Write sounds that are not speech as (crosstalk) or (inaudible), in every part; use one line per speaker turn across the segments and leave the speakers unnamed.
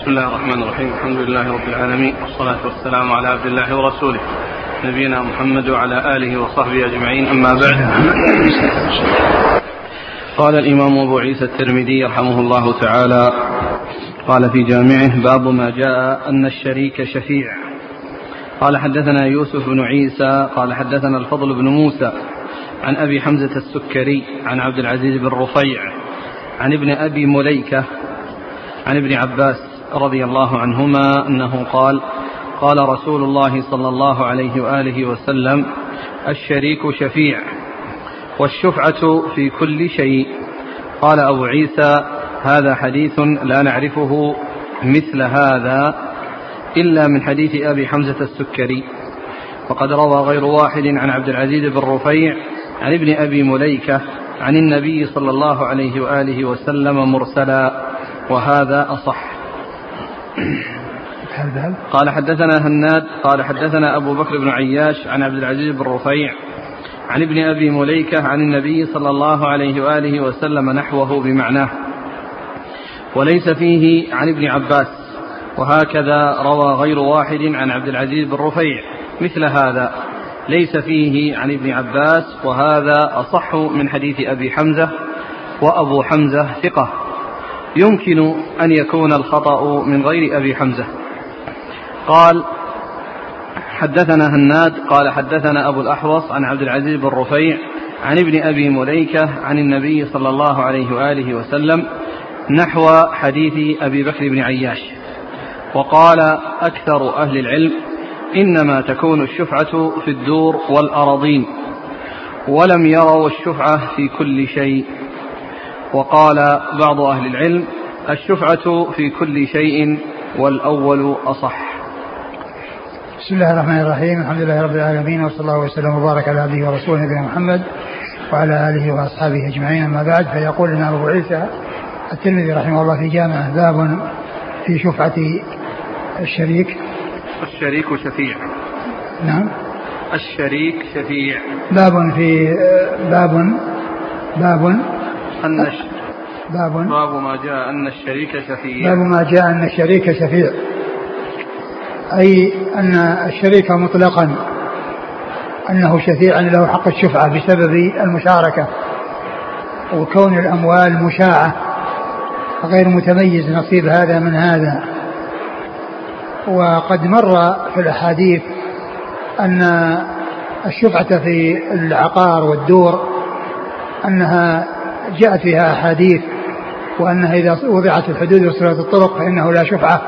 بسم الله الرحمن الرحيم. الحمد لله رب العالمين. والصلاة والسلام على عبد الله ورسوله. نبينا محمد وعلى آله وصحبه أجمعين. أما بعد. قال الإمام أبو عيسى الترمذي رحمه الله تعالى قال في جامعه باب ما جاء أن الشريك شفيع. قال حدثنا يوسف بن عيسى قال حدثنا الفضل بن موسى عن أبي حمزة السكري عن عبد العزيز بن رفيع عن ابن أبي مليكة عن ابن عباس رضي الله عنهما أنه قال قال رسول الله صلى الله عليه وآله وسلم الشريك شفيع والشفعة في كل شيء. قال أبو عيسى هذا حديث لا نعرفه مثل هذا إلا من حديث أبي حمزة السكري. وقد روى غير واحد عن عبد العزيز بن رفيع عن ابن أبي مليكة عن النبي صلى الله عليه وآله وسلم مرسلا وهذا أصح. قال حدثنا هناد قال حدثنا أبو بكر بن عياش عن عبد العزيز بن رفيع عن ابن أبي مليكة عن النبي صلى الله عليه وآله وسلم نحوه بمعناه. وليس فيه عن ابن عباس وهكذا روى غير واحد عن عبد العزيز بن رفيع مثل هذا. ليس فيه عن ابن عباس وهذا أصح من حديث أبي حمزة وأبو حمزة ثقة. يمكن أن يكون الخطأ من غير أبي حمزة. قال حدثنا هناد قال حدثنا أبو الأحوص عن عبد العزيز بن رفيع عن ابن أبي مليكة عن النبي صلى الله عليه وآله وسلم نحو حديث أبي بكر بن عياش. وقال أكثر أهل العلم إنما تكون الشفعة في الدور والأراضين ولم يروا الشفعة في كل شيء. وقال بعض أهل العلم الشفعة في كل شيء والأول أصح.
بسم الله الرحمن الرحيم. الحمد لله رب العالمين وصلى الله وسلم وبارك على عبده ورسوله نبينا محمد وعلى آله وأصحابه أجمعين. أما بعد فيقول لنا أبو عيسى الترمذي رحمه الله في جامعه باب في شفعة الشريك.
الشريك شفيع.
نعم.
الشريك شفيع.
باب في باب باب
أن الش...
باب.
باب ما جاء أن الشريك شفيع.
باب ما جاء أن الشريك شفيع. أي أن الشريك مطلقا. أنه شفيع له حق الشفعة بسبب المشاركة. وكون الأموال مشاعة. غير متميز نصيب هذا من هذا. وقد مر في الأحاديث أن الشفعة في العقار والدور أنها جاءت فيها أحاديث وأنها إذا وضعت الحدود وصلت الطرق فإنه لا شفعة.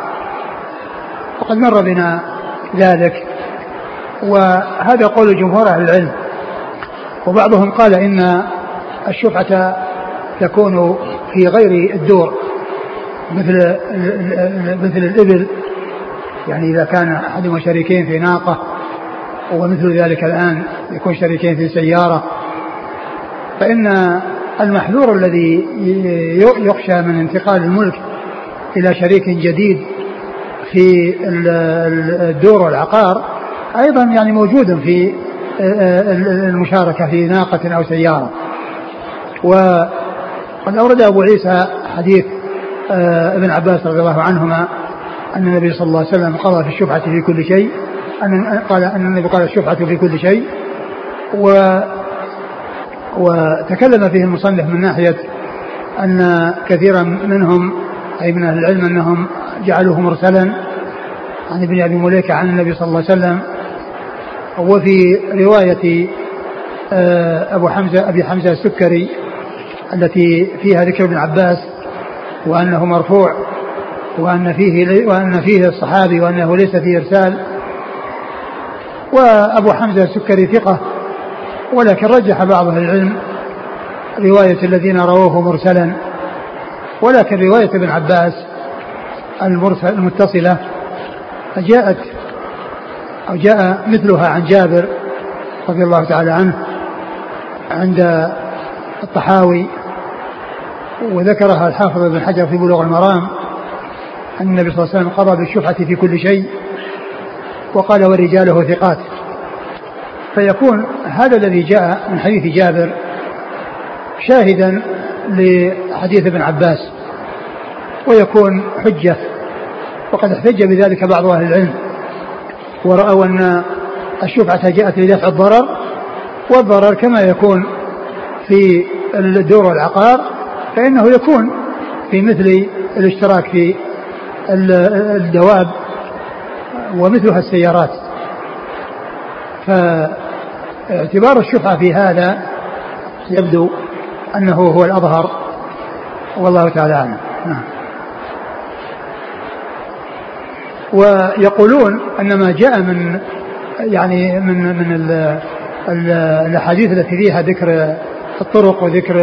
وقد مر بنا ذلك. وهذا قول جمهور أهل العلم. وبعضهم قال إن الشفعة تكون في غير الدور. مثل مثل الإبل. يعني إذا كان أحدهما شريكين في ناقة. ومثل ذلك الآن يكون شريكين في سيارة. فإن المحذور الذي يخشى من انتقال الملك إلى شريك جديد في الدور والعقار أيضا يعني موجود في المشاركة في ناقة أو سيارة. وقد أورد أبو عيسى حديث ابن عباس رضي الله عنهما أن النبي صلى الله عليه وسلم قضى في الشفعة في كل شيء أن قال أن النبي قال الشفعة في كل شيء. و وتكلم فيه المصنف من ناحية أن كثيرا منهم أي من أهل العلم أنهم جعلوه مرسلا عن ابن أبي مليكة عن النبي صلى الله عليه وسلم. وفي رواية أبو حمزة أبي حمزة السكري التي فيها ذكر ابن عباس وأنه مرفوع وأن فيه وأن فيه الصحابي وأنه ليس فيه إرسال. وأبو حمزة السكري ثقة ولكن رجح بعض أهل العلم رواية الذين رووه مرسلا ولكن رواية ابن عباس المرسل المتصلة جاءت أو جاء مثلها عن جابر رضي الله تعالى عنه عند الطحاوي وذكرها الحافظ ابن حجر في بلوغ المرام أن النبي صلى الله عليه وسلم قضى بالشفعة في كل شيء وقال ورجاله ثقات. فيكون هذا الذي جاء من حديث جابر شاهدا لحديث ابن عباس ويكون حجة. وقد احتج بذلك بعض أهل العلم ورأوا أن الشفعة جاءت لدفع الضرر والضرر كما يكون في الدور والعقار فإنه يكون في مثل الاشتراك في الدواب ومثلها السيارات. فاعتبار الشفعة في هذا يبدو أنه هو الأظهر والله تعالى أعلم. نعم. ويقولون أن ما جاء من يعني من من الأحاديث التي فيها ذكر الطرق وذكر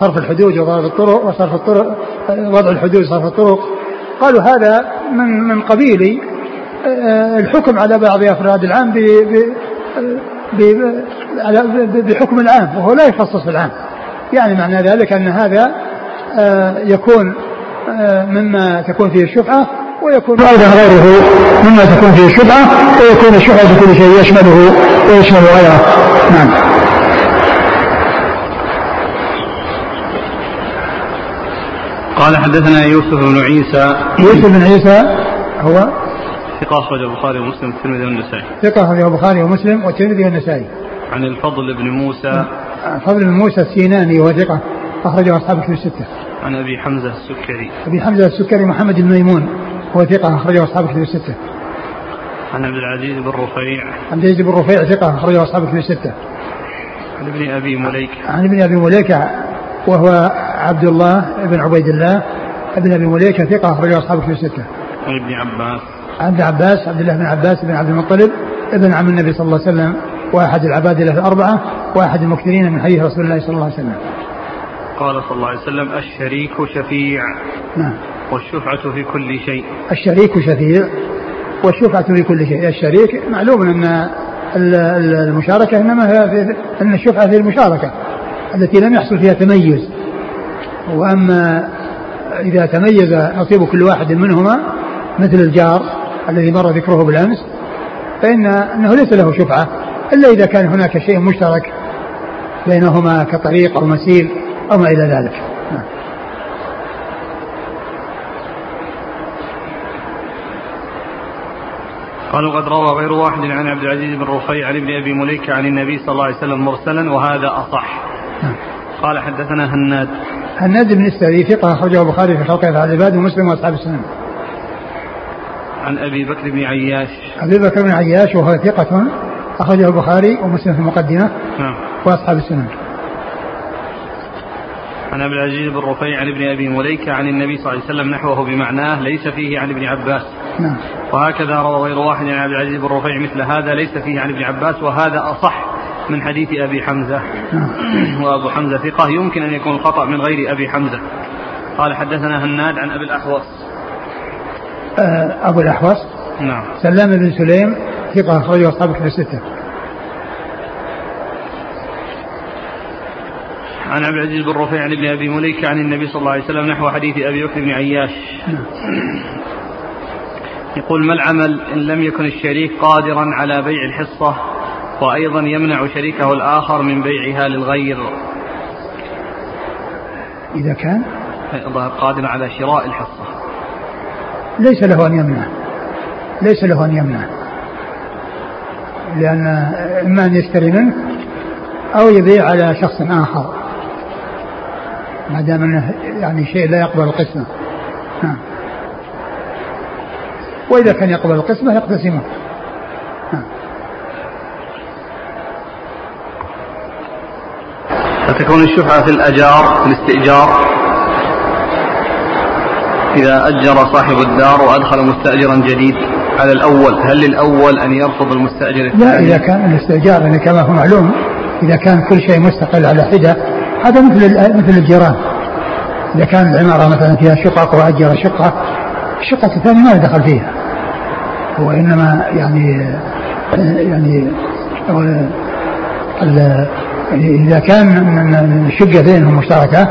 صرف الحدود وضرب الطرق وصرف الطرق وضع الحدود وصرف الطرق. قالوا هذا من من قبيل الحكم على بعض أفراد العام بحكم العام وهو لا يخصص العام. يعني معنى ذلك أن هذا آه، يكون مما تكون فيه الشفعه ويكون أيضا غيره مما تكون فيه الشفعه ويكون الشفعه في كل شيء يشمله ويشمل غيره. نعم.
قال حدثنا يوسف بن عيسى.
يوسف بن عيسى هو؟
ثقة أخرج البخاري ومسلم والترمذي والنسائي.
ثقة أخرج البخاري ومسلم والترمذي والنسائي.
عن الفضل بن موسى.
الفضل بن موسى السيناني وهو ثقة أخرجه أصحاب كتب الستة.
عن أبي حمزة السكري.
أبي حمزة السكري محمد الميمون هو ثقة أخرجه أصحاب كتب الستة.
عن عبد العزيز بن رفيع.
عبد العزيز بن رفيع ثقة أخرجه أصحاب كتب الستة.
عن ابن أبي مليكة.
عن ابن أبي مليكة وهو عبد الله بن عبيد الله. بن أبي مليكة ثقة أخرجه أصحاب كتب الستة.
عن ابن عباس.
عن ابن عباس عبد الله بن عباس بن عبد المطلب ابن عم النبي صلى الله عليه وسلم واحد العبادله الأربعة واحد المكثرين من حديث رسول الله صلى الله عليه وسلم.
قال صلى الله عليه وسلم الشريك شفيع.
نعم.
والشفعة في كل شيء.
الشريك شفيع والشفعة في كل شيء، الشريك معلوم أن المشاركة إنما هي في إن الشفعة في المشاركة التي لم يحصل فيها تميز وأما إذا تميز نصيب كل واحد منهما مثل الجار الذي مر ذكره بالأمس فإن أنه ليس له شفعة إلا إذا كان هناك شيء مشترك بينهما كطريق أو مسيل أو ما إلى ذلك.
قالوا قد روى غير واحد عن عبد العزيز بن رفيع عن ابن أبي مليكه عن النبي صلى الله عليه وسلم مرسلا وهذا أصح. نعم. قال حدثنا هناد
هناد بن السري ثقة أخرجه البخاري في خلق أفعال العباد ومسلم وأصحاب السنن.
عن أبي بكر بن عياش.
أبي بكر بن عياش وهو ثقة أخرجه البخاري ومسلم في المقدمة. نعم. وأصحاب السنن.
عن ابي العزيز بن رفيع عن ابن أبي مليكة عن النبي صلى الله عليه وسلم نحوه بمعناه ليس فيه عن ابن عباس. نعم. وهكذا روى غير واحد عن عبد العزيز بن رفيع مثل هذا ليس فيه عن ابن عباس وهذا أصح من حديث أبي حمزة نعم. (clears throat) وأبو حمزة ثقة يمكن أن يكون الخطأ من غير أبي حمزة قال حدثنا هناد عن أبي الأحوص
آه، أبو الأحوص. نعم. سلام بن سليم ثقة أخرجه أصحاب كتب الستة.
عن عبد العزيز بن رفيع عن ابن أبي مليكة عن النبي صلى الله عليه وسلم نحو حديث أبي بكر بن عياش. نعم. يقول ما العمل إن لم يكن الشريك قادرا على بيع الحصة وأيضا يمنع شريكه الآخر من بيعها للغير؟
إذا كان؟
قادر على شراء الحصة.
ليس له أن يمنع. ليس له أن يمنع. لأن إما أن يشتري منه أو يبيع على شخص آخر. ما دام أنه يعني شيء لا يقبل القسمة. نعم وإذا كان يقبل القسمة يقتسمه.
فتكون الشفعة في الأجار في الاستئجار. إذا أجر صاحب الدار وأدخل مستأجرا جديد على الأول هل للأول أن يرفض المستأجر
الثاني؟ لا إذا كان الاستئجار يعني كما هو معلوم إذا كان كل شيء مستقل على حدة هذا مثل مثل الجيران. إذا كان العمارة مثلا فيها شقق وأجر شقة الشقة الثانية ما دخل فيها. هو إنما يعني يعني إذا كان الشقة بينهم مشتركة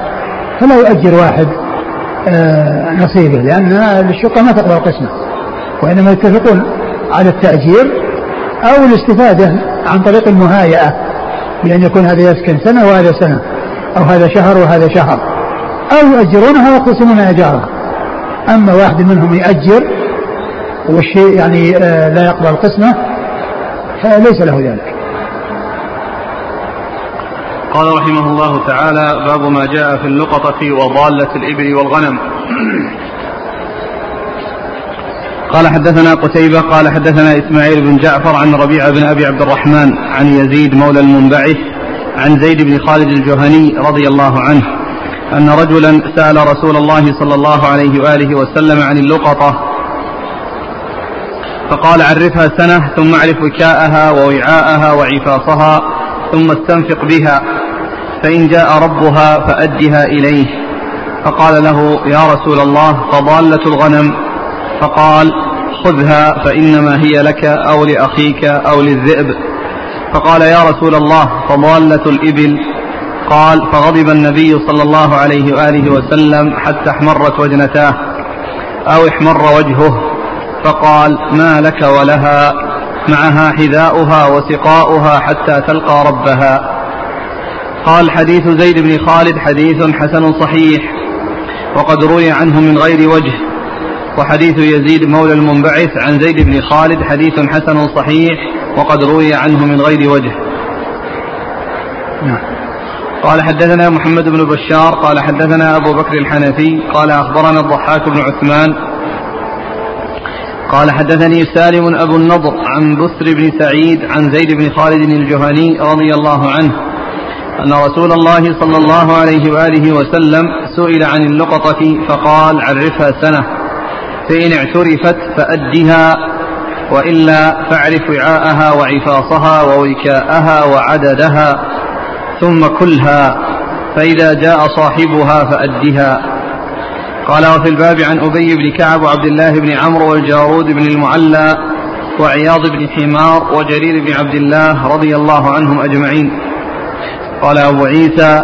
فلا يؤجر واحد. نصيبه لأن الشقة ما تقبل قسمة وإنما يتفقون على التأجير أو الاستفادة عن طريق المهايئة بأن يكون هذا يسكن سنة وهذا سنة أو هذا شهر وهذا شهر أو يؤجرونها ويقسمون إيجارها أما واحد منهم يأجر والشيء يعني آه، لا يقبل القسمة فليس له ذلك.
قال رحمه الله تعالى باب ما جاء في اللقطة وضالة الإبل والغنم. قال حدثنا قتيبة قال حدثنا إسماعيل بن جعفر عن ربيعة بن أبي عبد الرحمن عن يزيد مولى المنبعث عن زيد بن خالد الجهني رضي الله عنه أن رجلا سأل رسول الله صلى الله عليه وآله وسلم عن اللقطة فقال عرفها سنة ثم اعرف وكاءها ووعاءها وعفاصها ثم استنفق بها. فإن جاء ربها فأدها إليه. فقال له يا رسول الله فضالة الغنم. فقال خذها فإنما هي لك أو لأخيك أو للذئب. فقال يا رسول الله فضالة الإبل. قال فغضب النبي صلى الله عليه وآله وسلم حتى احمرت وجنتاه أو احمر وجهه. فقال ما لك ولها؟ معها حذاؤها وسقاؤها حتى تلقى ربها. قال حديث زيد بن خالد حديث حسن صحيح وقد روي عنه من غير وجه. وحديث يزيد مولى المنبعث عن زيد بن خالد حديث حسن صحيح وقد روي عنه من غير وجه. نعم. قال حدثنا محمد بن بشار قال حدثنا أبو بكر الحنفي قال أخبرنا الضحاك بن عثمان. قال حدثني سالم أبو النضر عن بسر بن سعيد عن زيد بن خالد الجهني رضي الله عنه. أن رسول الله صلى الله عليه وآله وسلم سئل عن اللقطة فقال عرفها سنة. فإن اعترفت فأدها وإلا فاعرف وعاءها وعفاصها ووكاءها وعددها ثم كلها فإذا جاء صاحبها فأدها. قال وفي الباب عن أبي بن كعب وعبد الله بن عمرو والجارود بن المعلى وعياض بن حمار وجرير بن عبد الله رضي الله عنهم أجمعين. قال أبو عيسى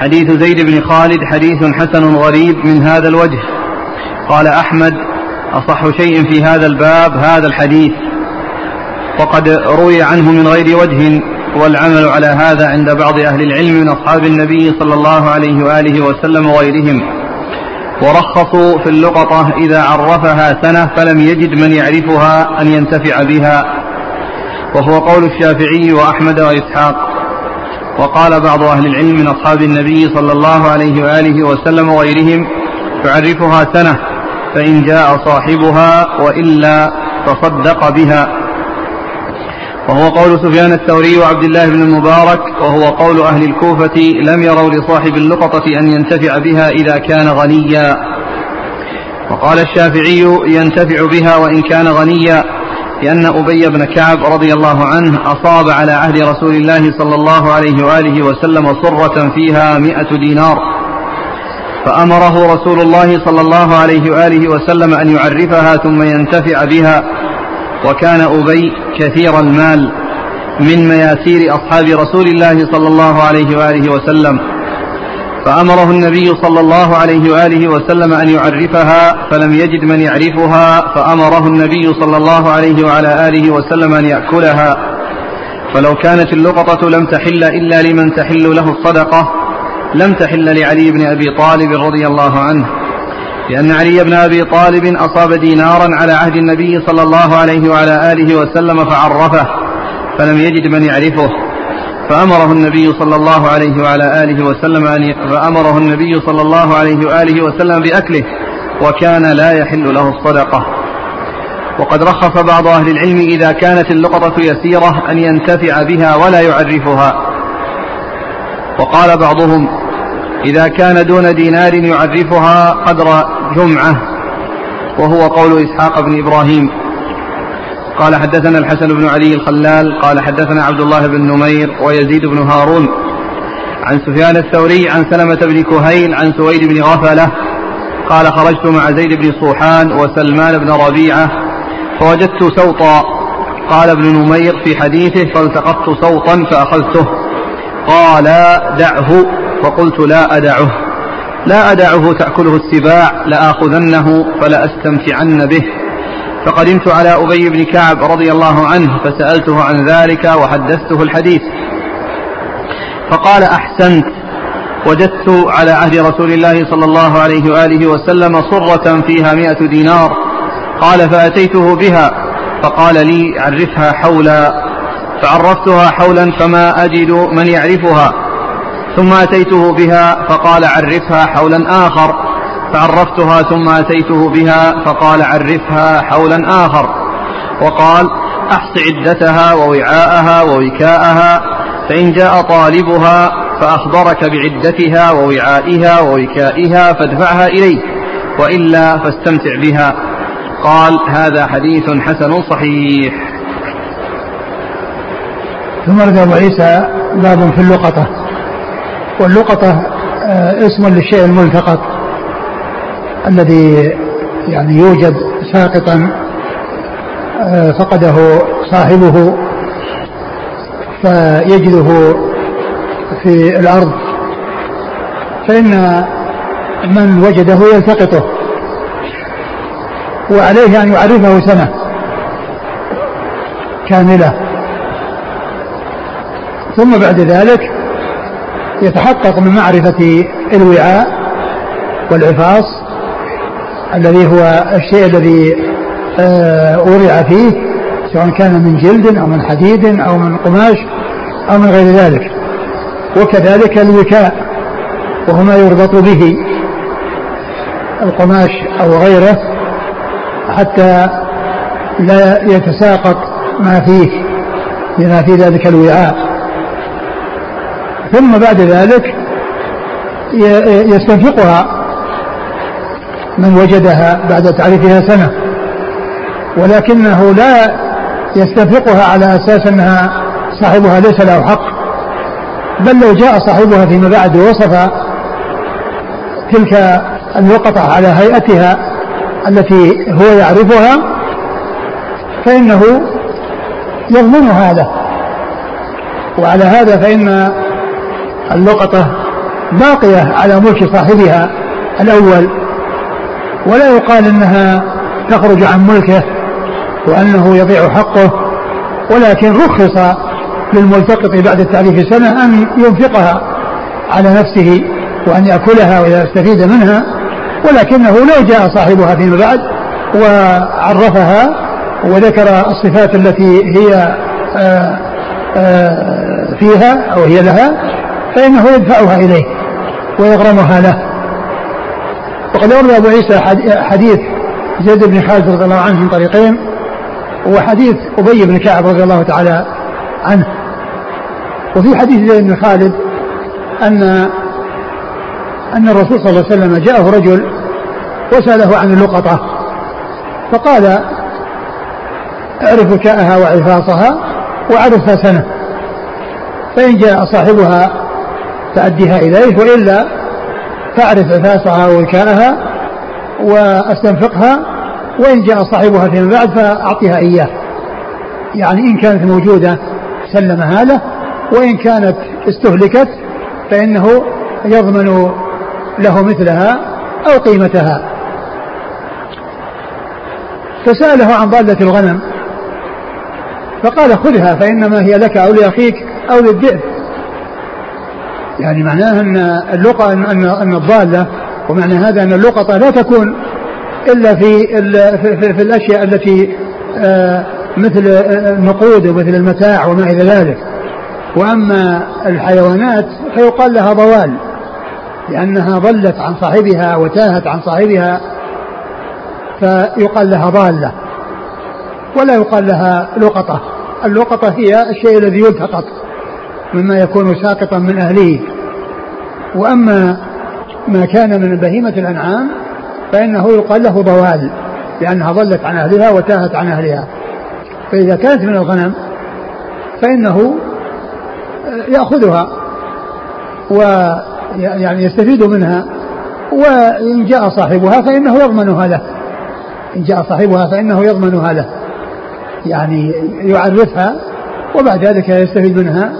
حديث زيد بن خالد حديث حسن غريب من هذا الوجه. قال أحمد أصح شيء في هذا الباب هذا الحديث. وقد روي عنه من غير وجه والعمل على هذا عند بعض أهل العلم من أصحاب النبي صلى الله عليه وآله وسلم وغيرهم. ورخصوا في اللقطة إذا عرفها سنة فلم يجد من يعرفها أن ينتفع بها. وهو قول الشافعي وأحمد وإسحاق. وقال بعض أهل العلم من أصحاب النبي صلى الله عليه وآله وسلم وغيرهم تعرفها سنة فإن جاء صاحبها وإلا تصدق بها. وهو قول سفيان الثوري وعبد الله بن المبارك وهو قول أهل الكوفة لم يروا لصاحب اللقطة أن ينتفع بها إذا كان غنيا. وقال الشافعي ينتفع بها وإن كان غنيا. لأن أبي بن كعب رضي الله عنه أصاب على عهد رسول الله صلى الله عليه وآله وسلم صرة فيها مئة دينار. فأمره رسول الله صلى الله عليه وآله وسلم أن يعرفها ثم ينتفع بها. وكان أبي كثير المال من مياسير أصحاب رسول الله صلى الله عليه وآله وسلم. فأمره النبي صلى الله عليه وآله وسلم أن يعرفها فلم يجد من يعرفها فأمره النبي صلى الله عليه وعلى آله وسلم أن يأكلها. فلو كانت اللقطة لم تحل إلا لمن تحل له الصدقة لم تحل لعلي بن أبي طالب رضي الله عنه. لأن علي بن أبي طالب أصاب دينارا على عهد النبي صلى الله عليه وعلى آله وسلم فعرفه فلم يجد من يعرفه. فأمره النبي صلى الله عليه وعلى آله وسلم أن فأمره النبي صلى الله عليه وآله وسلم بأكله وكان لا يحل له الصدقة. وقد رخص بعض أهل العلم إذا كانت اللقطة يسيرة أن ينتفع بها ولا يعرفها. وقال بعضهم إذا كان دون دينار يعرفها قدر جمعة وهو قول إسحاق بن إبراهيم. قال حدثنا الحسن بن علي الخلال قال حدثنا عبد الله بن نمير ويزيد بن هارون. عن سفيان الثوري عن سلمة بن كهيل عن سويد بن غفلة قال خرجت مع زيد بن صوحان وسلمان بن ربيعة فوجدت سوطا قال ابن نمير في حديثه فالتقطت سوطا فأخذته. قال دعه. فقلت لا أدعه. لا أدعه تأكله السباع لآخذنه فلأستمتعن به. فقدمت على أبي بن كعب رضي الله عنه فسألته عن ذلك وحدثته الحديث. فقال أحسنت. وجدت على عهد رسول الله صلى الله عليه وآله وسلم صرة فيها مئة دينار. قال فأتيته بها. فقال لي عرفها حولا. فعرفتها حولا فما أجد من يعرفها. ثم أتيته بها. فقال عرفها حولا آخر. فعرفتها ثم أتيته بها فقال عرفها حولا آخر. وقال أحص عدتها ووعاءها ووكاءها فإن جاء طالبها فأخبرك بعدتها ووعائها ووكائها فادفعها إليه وإلا فاستمتع بها. قال هذا حديث حسن صحيح.
ثم رد أبو عيسى باب في اللقطة. واللقطة آه، اسم للشيء الملتقط. الذي يعني يوجد ساقطا آه، فقده صاحبه فيجده في الأرض. فإن من وجده يلتقطه وعليه أن يعرفه سنة كاملة. ثم بعد ذلك يتحقق من معرفة الوعاء والعفاص الذي هو الشيء الذي آه، وضع فيه سواء كان من جلد أو من حديد أو من قماش أو من غير ذلك. وكذلك الوكاء وهو ما يربط به القماش أو غيره حتى لا يتساقط ما فيه بما في ذلك الوعاء. ثم بعد ذلك يستنفقها. من وجدها بعد تعريفها سنة. ولكنه لا يستنفقها على أساس أنها صاحبها ليس له حق. بل لو جاء صاحبها فيما بعد ووصف تلك الوقطة على هيئتها التي هو يعرفها فإنه يضمنها له وعلى هذا فإن اللقطة باقية على ملك صاحبها الأول. ولا يقال أنها تخرج عن ملكه وأنه يضيع حقه ولكن رخص للملتقط بعد التعريف سنة أن ينفقها على نفسه وأن يأكلها ويستفيد منها ولكنه لو جاء صاحبها فيما بعد وعرفها وذكر الصفات التي هي آه، آه، فيها أو هي لها فإنه يدفعها إليه ويغرمها له. وقد أورد أبو عيسى حديث زيد بن خالد رضي الله عنه من طريقين وحديث أبي بن كعب رضي الله تعالى عنه. وفي حديث زيد بن خالد أن أن الرسول صلى الله عليه وسلم جاءه رجل وسأله عن اللقطة فقال اعرف كاءها وعفاصها وعرفها سنة فإن جاء صاحبها فأديها إليه وإلا فاعرف عفاصها وكاءها وأستنفقها وإن جاء صاحبها فيما بعد فأعطيها إياه. يعني إن كانت موجودة سلمها له وإن كانت استهلكت فإنه يضمن له مثلها أو قيمتها. فسأله عن ضالة الغنم فقال خذها فإنما هي لك أو لأخيك أو للذئب يعني معناه أن اللقطة أن أن الضالة ومعنى هذا أن اللقطة لا تكون إلا في في, في الأشياء التي آه، مثل النقود ومثل المتاع وما إلى ذلك. وأما الحيوانات فيقال لها ضوال لأنها ضلت عن صاحبها وتاهت عن صاحبها فيقال لها ضالة ولا يقال لها لقطة. اللقطة هي الشيء الذي يلتقط مما يكون ساقطا من أهله. وأما ما كان من بهيمة الأنعام فإنه يقال له ضوال لأنها ضلت عن أهلها وتاهت عن أهلها. فإذا كانت من الغنم فإنه يأخذها ويعني يستفيد منها. وإن جاء صاحبها فإنه يضمنها له. إن جاء صاحبها فإنه يضمنها له. يعني يعرفها وبعد ذلك يستفيد منها.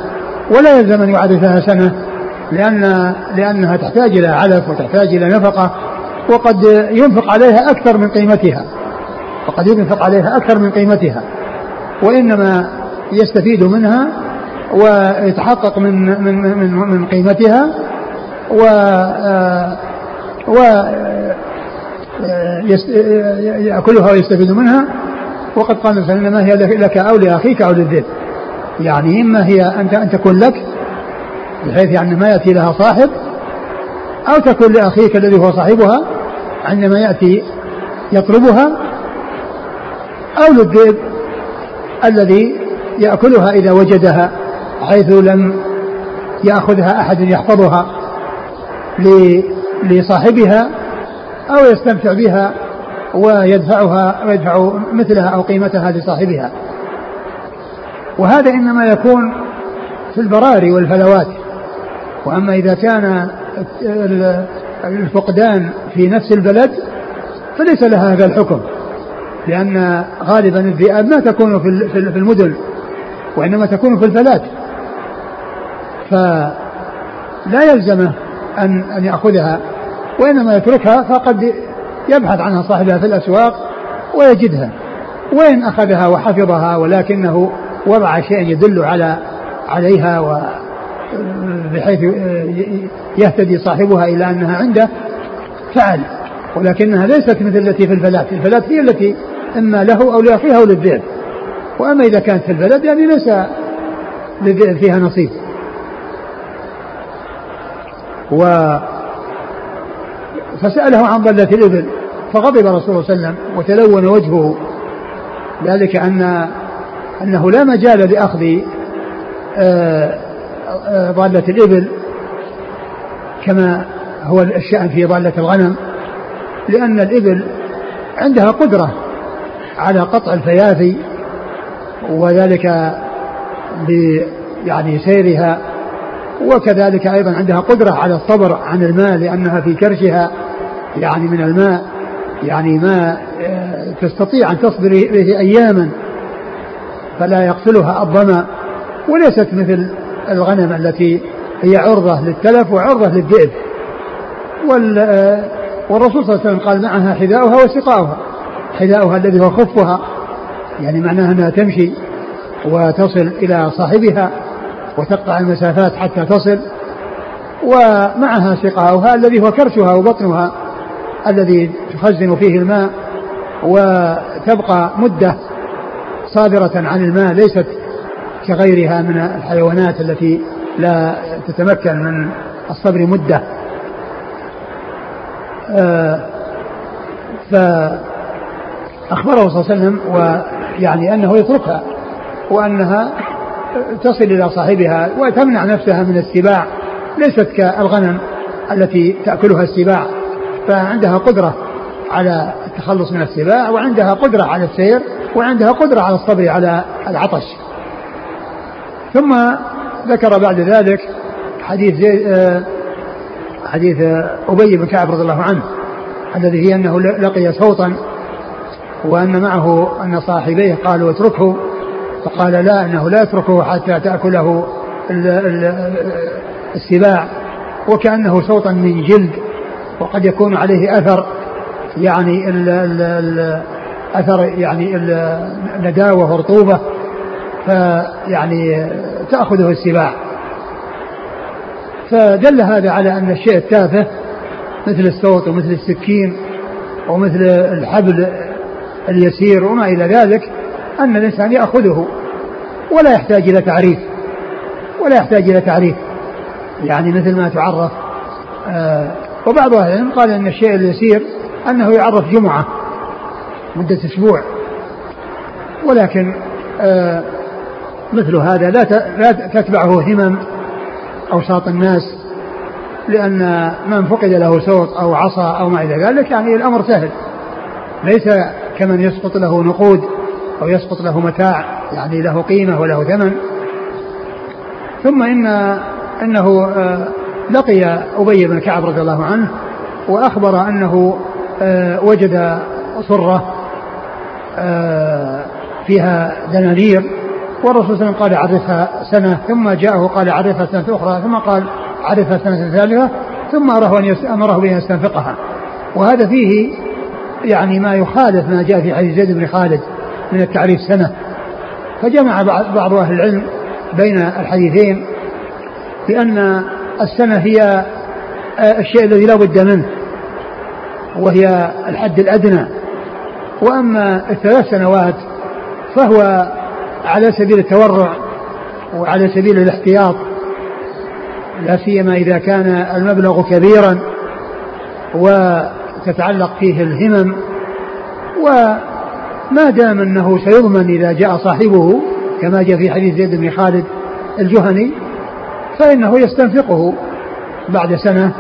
ولا يلزم أن يعرفها سنة. لأن لأنها تحتاج إلى علف وتحتاج إلى نفقة وقد ينفق عليها أكثر من قيمتها. وقد ينفق عليها أكثر من قيمتها. وإنما يستفيد منها ويتحقق من من من, من قيمتها و و يأكلها ويستفيد منها. وقد قال الإنسان ما هي لك أو لأخيك أو للذئب. يعني إما هي أن تكون لك بحيث يعني ما يأتي لها صاحب أو تكون لأخيك الذي هو صاحبها عندما يأتي يطلبها أو للذئب الذي يأكلها إذا وجدها حيث لم يأخذها أحد يحفظها لصاحبها أو يستمتع بها ويدفعها ويدفع مثلها أو قيمتها لصاحبها. وهذا إنما يكون في البراري والفلوات. وأما إذا كان الفقدان في نفس البلد فليس لها هذا الحكم لأن غالبا الذئاب ما تكون في المدن وإنما تكون في الفلات فلا يلزمه أن أن يأخذها وإنما يتركها فقد يبحث عنها صاحبها في الأسواق ويجدها. وإن أخذها وحفظها ولكنه وضع شيء يدل على عليها و بحيث يهتدي صاحبها إلى أنها عنده فعل. ولكنها ليست مثل التي في الفلات الفلات هي التي إما له أو لأخيها أو للذئب. وأما إذا كانت في البلد يعني ليس للذئب فيها نصيب. و فسأله عن ضلة الإبل. فغضب رسول الله صلى الله عليه وسلم وتلون وجهه ذلك أن أنه لا مجال لأخذ آه، ضالة الإبل كما هو الشأن في ضالة الغنم لأن الإبل عندها قدرة على قطع الفيافي وذلك يعني سيرها وكذلك أيضا عندها قدرة على الصبر عن الماء لأنها في كرشها يعني من الماء يعني ما آه، تستطيع أن تصبر به أياما فلا يقتلها الظمأ وليست مثل الغنم التي هي عرضة للتلف وعرضة للذئب والرسول صلى الله عليه وسلم قال معها حذاؤها وسقاؤها. حذاؤها الذي هو خفها. يعني معناها أنها تمشي وتصل إلى صاحبها وتقطع المسافات حتى تصل. ومعها سقاؤها الذي هو كرشها وبطنها الذي تخزن فيه الماء وتبقى مدة صابرة عن الماء ليست كغيرها من الحيوانات التي لا تتمكن من الصبر مدة. آه فأخبره صلى الله عليه وسلم ويعني أنه يتركها وأنها تصل إلى صاحبها وتمنع نفسها من السباع. ليست كالغنم التي تأكلها السباع فعندها قدرة على التخلص من السباع وعندها قدرة على السير وعندها قدرة على الصبر على العطش. ثم ذكر بعد ذلك حديث زي آه، حديث أبي بن كعب رضي الله عنه الذي هي أنه لقي صوتا وأن معه أن صاحبيه قالوا اتركه فقال لا أنه لا يتركه حتى تأكله السباع وكأنه صوتا من جلد وقد يكون عليه أثر يعني ال ال ال أثر يعني النداوه ورطوبة فيعني تأخذه السباع. فدل هذا على أن الشيء التافه مثل الصوت ومثل السكين ومثل الحبل اليسير وما إلى ذلك أن الإنسان يأخذه ولا يحتاج إلى تعريف ولا يحتاج إلى تعريف. يعني مثل ما تعرف آه وبعض أهل العلم قال أن الشيء اليسير أنه يعرف جمعة مدة أسبوع. ولكن آه مثل هذا لا لا تتبعه همم أوساط الناس لأن من فقد له صوت أو عصا أو ما إلى ذلك يعني الأمر سهل. ليس كمن يسقط له نقود أو يسقط له متاع يعني له قيمة وله ثمن. ثم إن أنه آه، لقي أبي بن كعب رضي الله عنه وأخبر أنه آه، وجد صرة آه، فيها دنانير والرسول صلى الله عليه وسلم قال عرفها سنة ثم جاءه قال عرفها سنة أخرى ثم قال عرفها سنة ثالثة ثم أمره أن أمره بأن يستنفقها. وهذا فيه يعني ما يخالف ما جاء في حديث زيد بن خالد من التعريف سنة. فجمع بعض أهل العلم بين الحديثين بأن السنة هي الشيء الذي لا بد منه وهي الحد الأدنى. وأما الثلاث سنوات فهو على سبيل التورع وعلى سبيل الاحتياط لا سيما إذا كان المبلغ كبيرا وتتعلق فيه الهمم وما دام أنه سيضمن إذا جاء صاحبه كما جاء في حديث زيد بن خالد الجهني فإنه يستنفقه بعد سنة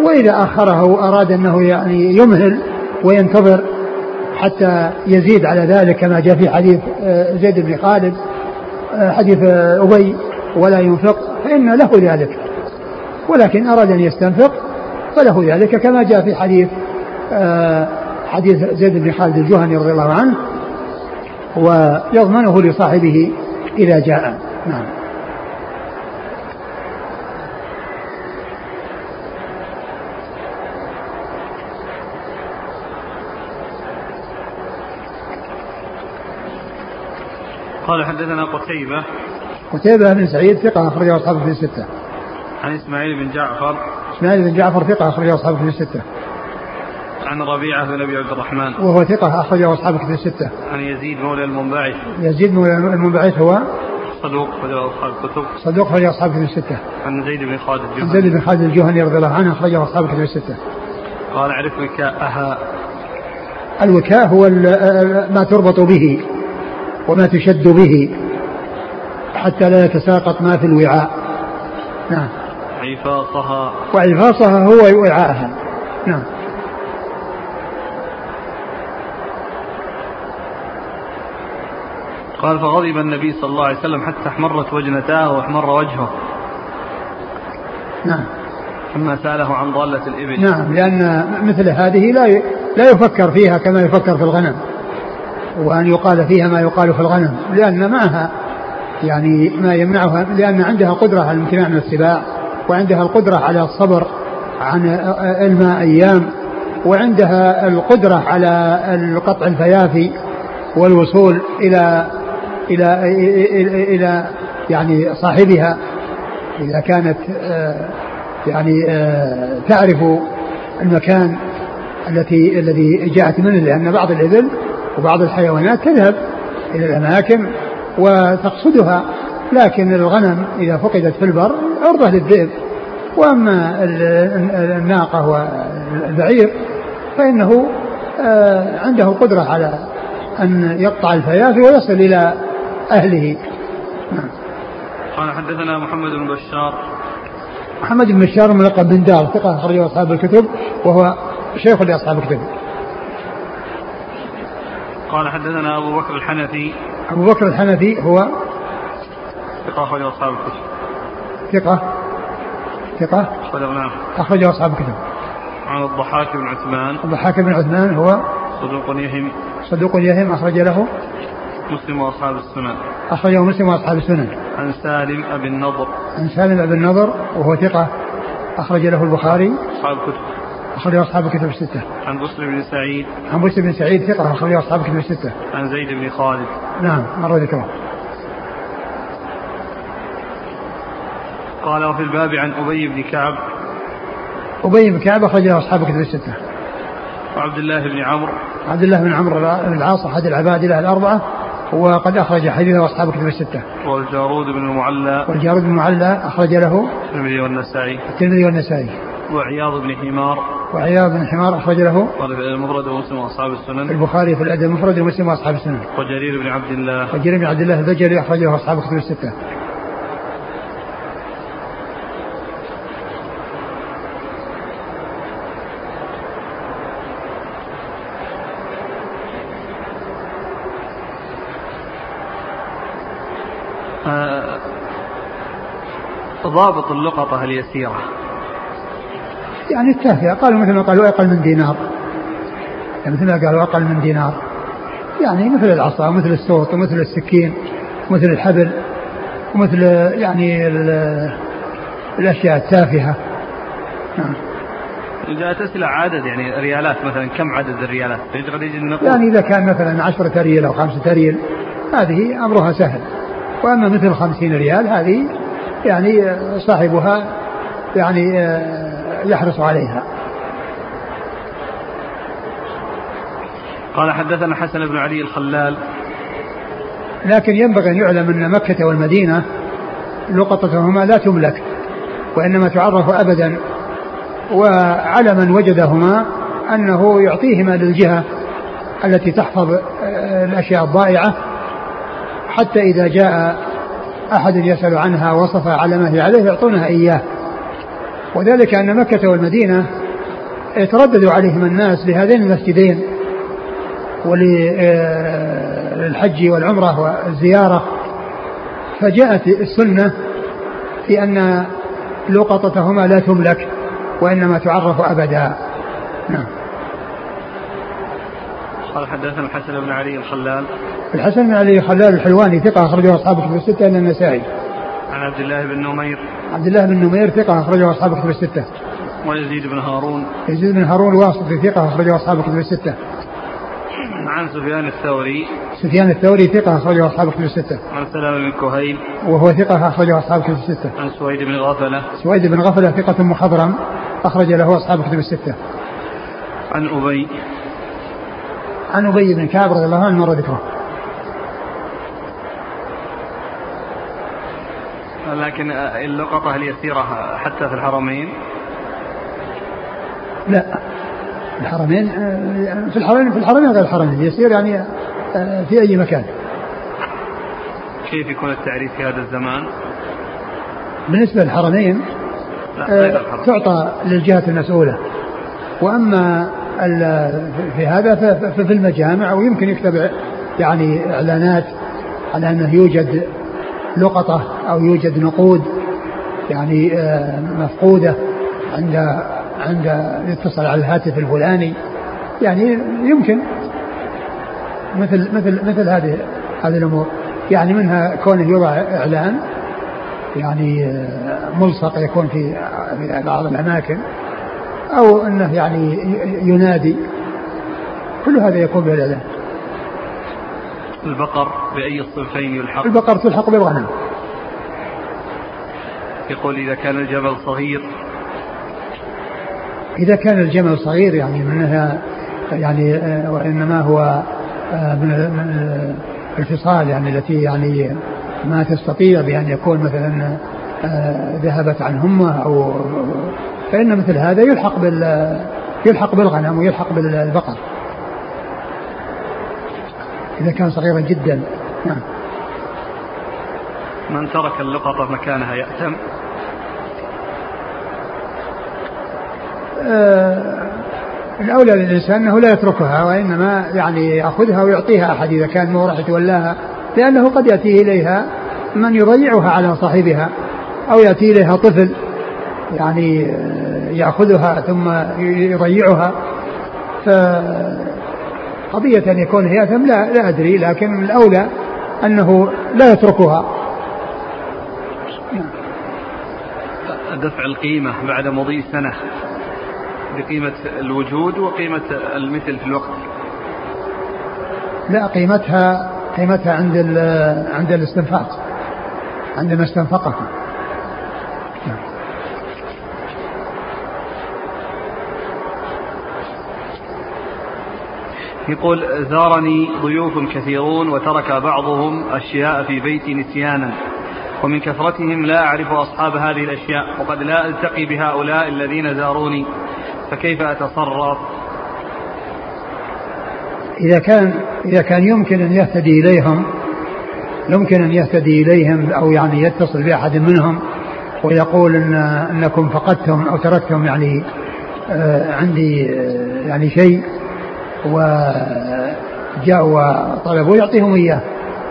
وإذا أخره أراد أنه يعني يمهل وينتظر حتى يزيد على ذلك كما جاء في حديث آه، زيد بن خالد آه، حديث آه، أبي ولا ينفق فإن له ذلك. ولكن أراد أن يستنفق فله ذلك كما جاء في حديث حديث زيد بن خالد الجهني رضي الله عنه ويضمنه لصاحبه إذا جاء. نعم.
قال حدثنا قتيبة
قتيبة بن سعيد ثقة أخرجه أصحابه في الستة.
عن إسماعيل بن جعفر
إسماعيل بن جعفر ثقة أخرجه أصحابه في الستة.
عن ربيعة بن أبي عبد الرحمن
وهو ثقة أخرجه أصحابه في الستة.
عن يزيد مولى المنبعث
يزيد مولى المنبعث هو
صدوق أخرجه أصحاب الكتب
صدوق أخرجه أصحابه في الستة.
عن زيد بن خالد الجهني
عن زيد بن خالد الجهني رضي الله عنه أخرجه أصحابه في الستة.
قال اعرف وكاءها
الوكاء هو ما تربط به وما تشد به حتى لا يتساقط ما في الوعاء. نعم.
عفاصها
وعفاصها هو وعاءها. نعم.
قال فغضب النبي صلى الله عليه وسلم حتى احمرت وجنتاه واحمر وجهه.
نعم.
ثم سأله عن ضالة الإبل.
نعم لأن مثل هذه لا لا يفكر فيها كما يفكر في الغنم. وأن يقال فيها ما يقال في الغنم لأن معها يعني ما يمنعها لأن عندها قدرة على الامتناع من السباع وعندها القدرة على الصبر عن الماء أيام وعندها القدرة على قطع الفيافي والوصول إلى إلى إلى, إلى يعني صاحبها إذا كانت آه، يعني آه، تعرف المكان التي الذي جاءت منه لأن بعض الإبل وبعض الحيوانات تذهب إلى الأماكن وتقصدها لكن الغنم إذا فقدت في البر عرضة للذئب. وأما الناقة والبعير فإنه آه، عنده القدرة على أن يقطع الفيافي ويصل إلى أهله.
نعم. قال حدثنا محمد بن بشار.
محمد بن بشار ملقب بن دار ثقة أخرجه أصحاب الكتب وهو شيخ لأصحاب الكتب.
قال حدثنا أبو بكر الحنفي.
أبو بكر الحنفي هو
ثقة أخرجه أصحاب الكتب.
ثقة. ثقة.
أخرجه نعم.
أخرجه أصحاب الكتب.
عن الضحاك بن عثمان.
الضحاك بن عثمان هو
صدوق يهم.
صدوق يهم أخرج له
مسلم وأصحاب السنن.
أخرجه مسلم وأصحاب السنن.
عن سالم أبي النضر.
عن سالم أبي النضر وهو ثقة. أخرج له البخاري.
أصحاب الكتب.
أخرجه أصحاب الكتب الستة.
عن بسر بن سعيد.
عن بسر بن سعيد ثقة أخرجه أصحاب الكتب الستة.
عن زيد بن خالد.
نعم مر ذكره.
قال وفي الباب عن أبي بن كعب.
أبي بن كعب أخرجه أصحاب الكتب الستة.
وعبد الله بن عمرو.
عبد الله بن عمرو بن العاص أحد العباد له الأربعة وقد أخرج حديثه أصحاب الكتب الستة.
والجارود بن المعلى.
والجارود بن المعلى أخرج له.
الترمذي والنسائي.
الترمذي والنسائي.
وعياض بن حمار.
وعياض بن حمار أخرج له
المفرد ومسلم وأصحاب السنن.
البخاري في الأدب المفرد ومسلم وأصحاب السنن.
وجرير بن عبد الله.
وجرير بن عبد الله البجلي أخرجه أصحاب الكتب الستة.
آه، ضابط اللقطة اليسيرة.
يعني التافهة قالوا مثل ما قالوا أقل من دينار. يعني مثل ما قالوا أقل من دينار. يعني مثل العصا ومثل السوط ومثل السكين ومثل الحبل ومثل يعني الأشياء التافهة.
نعم. جاءت أسئلة عدد يعني ريالات مثلا كم عدد الريالات؟
يعني إذا كان مثلا عشرة ريال أو خمسة ريال هذه أمرها سهل. وأما مثل خمسين ريال هذه يعني صاحبها يعني آه يحرص عليها.
قال حدثنا حسن بن علي الخلال.
لكن ينبغي أن يعلم أن مكة والمدينة لقطتهما لا تملك وإنما تعرف أبدا وعلى من وجدهما أنه يعطيهما للجهة التي تحفظ آه، الأشياء الضائعة حتى إذا جاء أحد يسأل عنها وصف على ما هي عليه يعطونها إياه. وذلك أن مكة والمدينة يتردد عليهم الناس لهذين المسجدين وللحج والعمرة والزيارة. فجاءت السنة في أن لقطتهما لا تملك وإنما تعرف أبدا. نعم.
قال حدثنا الحسن بن علي الخلال.
الحسن بن علي الخلال الحلواني ثقة أخرجه أصحاب كتب الستة إلا النسائي.
عن عبد الله بن نمير
عبد الله بن نمير ثقة أخرجه أصحاب كتب الستة
ويزيد بن هارون
يزيد بن هارون الواسطي ثقة أخرجه أصحاب كتب الستة
عن سفيان الثوري
سفيان الثوري ثقة أخرجه أصحاب كتب الستة.
عن سلام بن كهيل
وهو ثقة أخرجه أصحاب كتب الستة.
عن سويد بن غفلة
سويد بن غفلة ثقة مخضرم أخرج له أصحاب كتب الستة.
عن أبي
عن أبي بن كعب رضي الله عنه مر ذكره.
لكن اللقطة اليسيرة حتى في الحرمين؟
لا. الحرمين في الحرمين في الحرمين غير الحرمين. يسير يعني في أي مكان.
كيف يكون التعريف في هذا الزمان؟
بالنسبة للحرمين آه، تعطى للجهة المسؤولة. وأما في هذا ففي المجامع ويمكن يكتب يعني إعلانات على أنه يوجد لقطة أو يوجد نقود يعني مفقودة عند عند يتصل على الهاتف الفلاني. يعني يمكن مثل مثل مثل هذه هذه الأمور. يعني منها كونه يوضع إعلان يعني آه، ملصق يكون في بعض الأماكن أو إنه يعني ينادي. كل هذا يكون بالاعلان
البقر بأي الصنفين يلحق؟
البقر تلحق بالغنم
يقول إذا كان الجبل صغير.
إذا كان الجمل صغير يعني منها يعني آه، وإنما هو آه، من الفصال يعني التي يعني ما تستطيع بأن يكون مثلا آه، ذهبت عن همة أو فإن مثل هذا يلحق بال يلحق بالغنم ويلحق بالبقر. إذا كان صغيرا جدا. نعم.
من ترك اللقطة مكانها يأتم.
آه، الأولى للإنسان أنه لا يتركها وإنما يعني يأخذها ويعطيها أحد إذا كان مو راح يتولاها لأنه قد يأتي إليها من يضيعها على صاحبها أو يأتي إليها طفل يعني آه، يأخذها ثم يضيعها. فقضية أن يكون هي لا لا أدري لكن الأولى أنه لا يتركها.
دفع القيمة بعد مضي سنة بقيمة الوجود وقيمة المثل في الوقت.
لا قيمتها قيمتها عند عند الاستنفاق عندما استنفقها.
يقول زارني ضيوف كثيرون وترك بعضهم أشياء في بيتي نسيانا ومن كثرتهم لا أعرف أصحاب هذه الأشياء وقد لا ألتقي بهؤلاء الذين زاروني فكيف أتصرف؟
إذا كان إذا كان يمكن أن يهتدي إليهم يمكن أن يهتدي إليهم أو يعني يتصل بأحد منهم ويقول إن أنكم فقدتم أو تركتم يعني آه عندي آه يعني شيء وجاءوا وطلبوا يعطيهم إياه.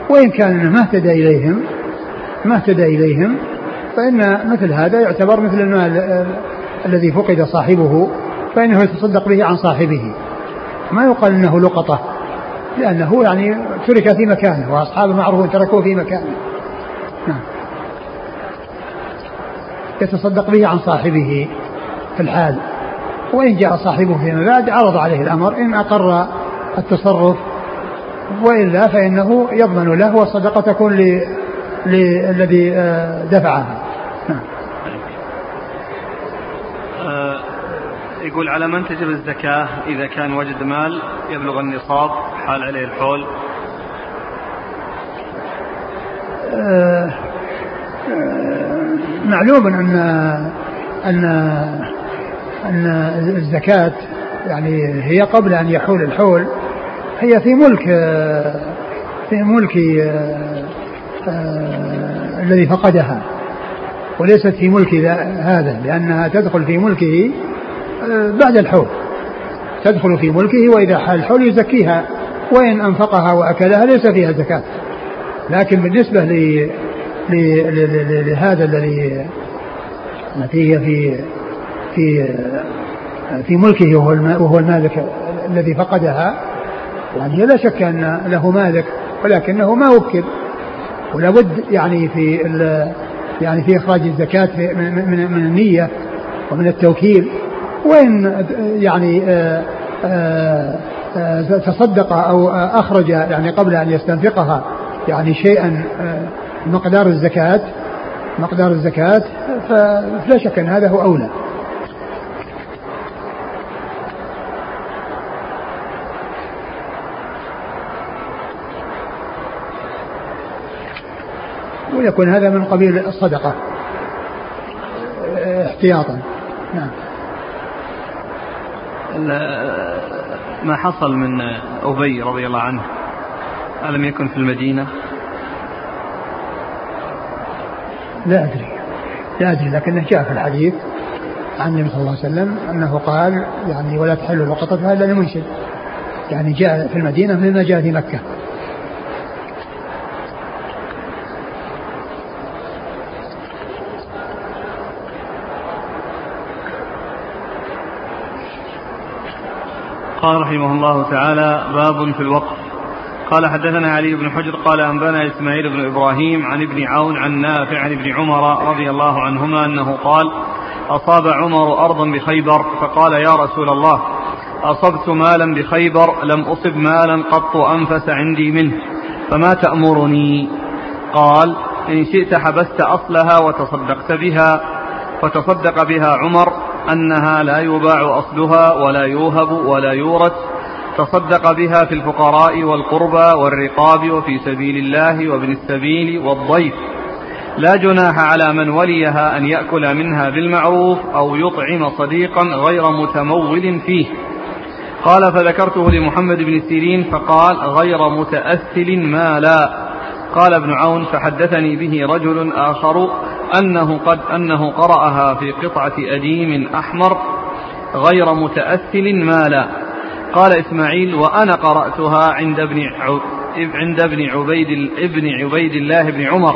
وإن كان ما اهتدى إليهم ما اهتدى إليهم فإن مثل هذا يعتبر مثل المال الذي فقد صاحبه فإنه يتصدق به عن صاحبه. ما يقال أنه لقطة لأنه يعني ترك في مكانه وأصحابه معروفون تركوه في مكانه. نعم. يتصدق به عن صاحبه في الحال. وإن جاء صاحبه فيما بعد عرض عليه الأمر إن أقر التصرف وإلا فإنه يضمن له والصدقة تكون للذي آه، دفعها نعم.
آه، يقول على من تجب الزكاة إذا كان وجد مال يبلغ النصاب حال عليه الحول
آه معلوم أن أن أن الزكاة يعني هي قبل أن يحول الحول هي في ملك في ملك آه، الذي فقدها وليست في ملك هذا لأنها تدخل في ملكه آه، بعد الحول تدخل في ملكه وإذا حال الحول يزكيها وإن أنفقها وأكلها ليس فيها زكاة لكن بالنسبة. لهذا الذي التي هي في في في ملكه وهو المالك الذي فقدها. يعني لا شك أن له مالك ولكنه ما وكل. ولا بد يعني في يعني في إخراج الزكاة من, من, من النية ومن التوكيل. وإن يعني آه، آآ آه، تصدق أو أخرج يعني قبل أن يستنفقها يعني شيئا آه، مقدار الزكاة مقدار الزكاة فلا شك أن هذا هو أولى. ويكون هذا من قبيل الصدقة. احتياطا. نعم.
ما حصل من أبي رضي الله عنه ألم يكن في المدينة؟
لا أدري. لا أدري لكنه جاء في الحديث عن النبي صلى الله عليه وسلم أنه قال يعني ولا تحل لقطتها إلا لمنشد يعني جاء في المدينة مثل ما جاء في مكة.
قال رحمه الله تعالى باب في الوقف. قال حدثنا علي بن حجر قال أنبأنا إسماعيل بن إبراهيم عن ابن عون عن نافع عن ابن عمر رضي الله عنهما أنه قال أصاب عمر أرضا بخيبر فقال يا رسول الله أصبت مالا بخيبر لم أصب مالا قط أنفس عندي منه فما تأمرني؟ قال إن شئت حبست أصلها وتصدقت بها فتصدق بها عمر أنها لا يباع أصلها ولا يوهب ولا يورث تصدق بها في الفقراء والقربى والرقاب وفي سبيل الله وابن السبيل والضيف. لا جناح على من وليها أن يأكل منها بالمعروف أو يطعم صديقا غير متمول فيه. قال فذكرته لمحمد بن سيرين فقال غير متأثل ما لا قال ابن عون فحدثني به رجل آخر أنه قد أنه قرأها في قطعة أديم أحمر غير متأثل مالا قال إسماعيل وأنا قرأتها عند ابن عند ابن عبيد ابن عبيد الله بن عمر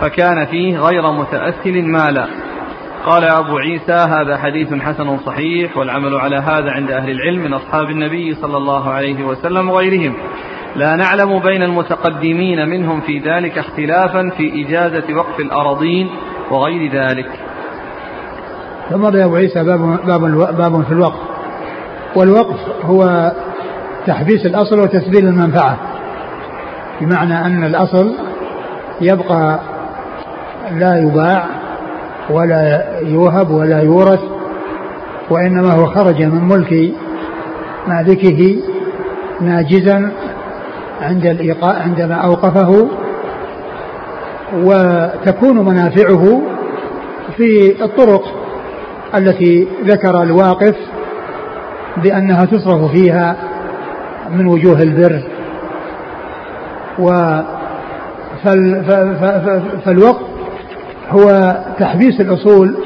فكان فيه غير متأثل مالا قال أبو عيسى هذا حديث حسن صحيح والعمل على هذا عند أهل العلم من أصحاب النبي صلى الله عليه وسلم وغيرهم. لا نعلم بين المتقدمين منهم في ذلك اختلافا في إجازة وقف الأراضين وغير ذلك.
ثم يا أبو عيسى باب, باب, باب في الوقف. والوقف هو تحبيس الأصل وتسبيل المنفعة بمعنى أن الأصل يبقى لا يباع ولا يوهب ولا يورث وإنما هو خرج من ملك مالكه ناجزا عند الإيقاع عندما أوقفه وتكون منافعه في الطرق التي ذكر الواقف بأنها تصرف فيها من وجوه البر. و فالوقف هو تحبيس الأصول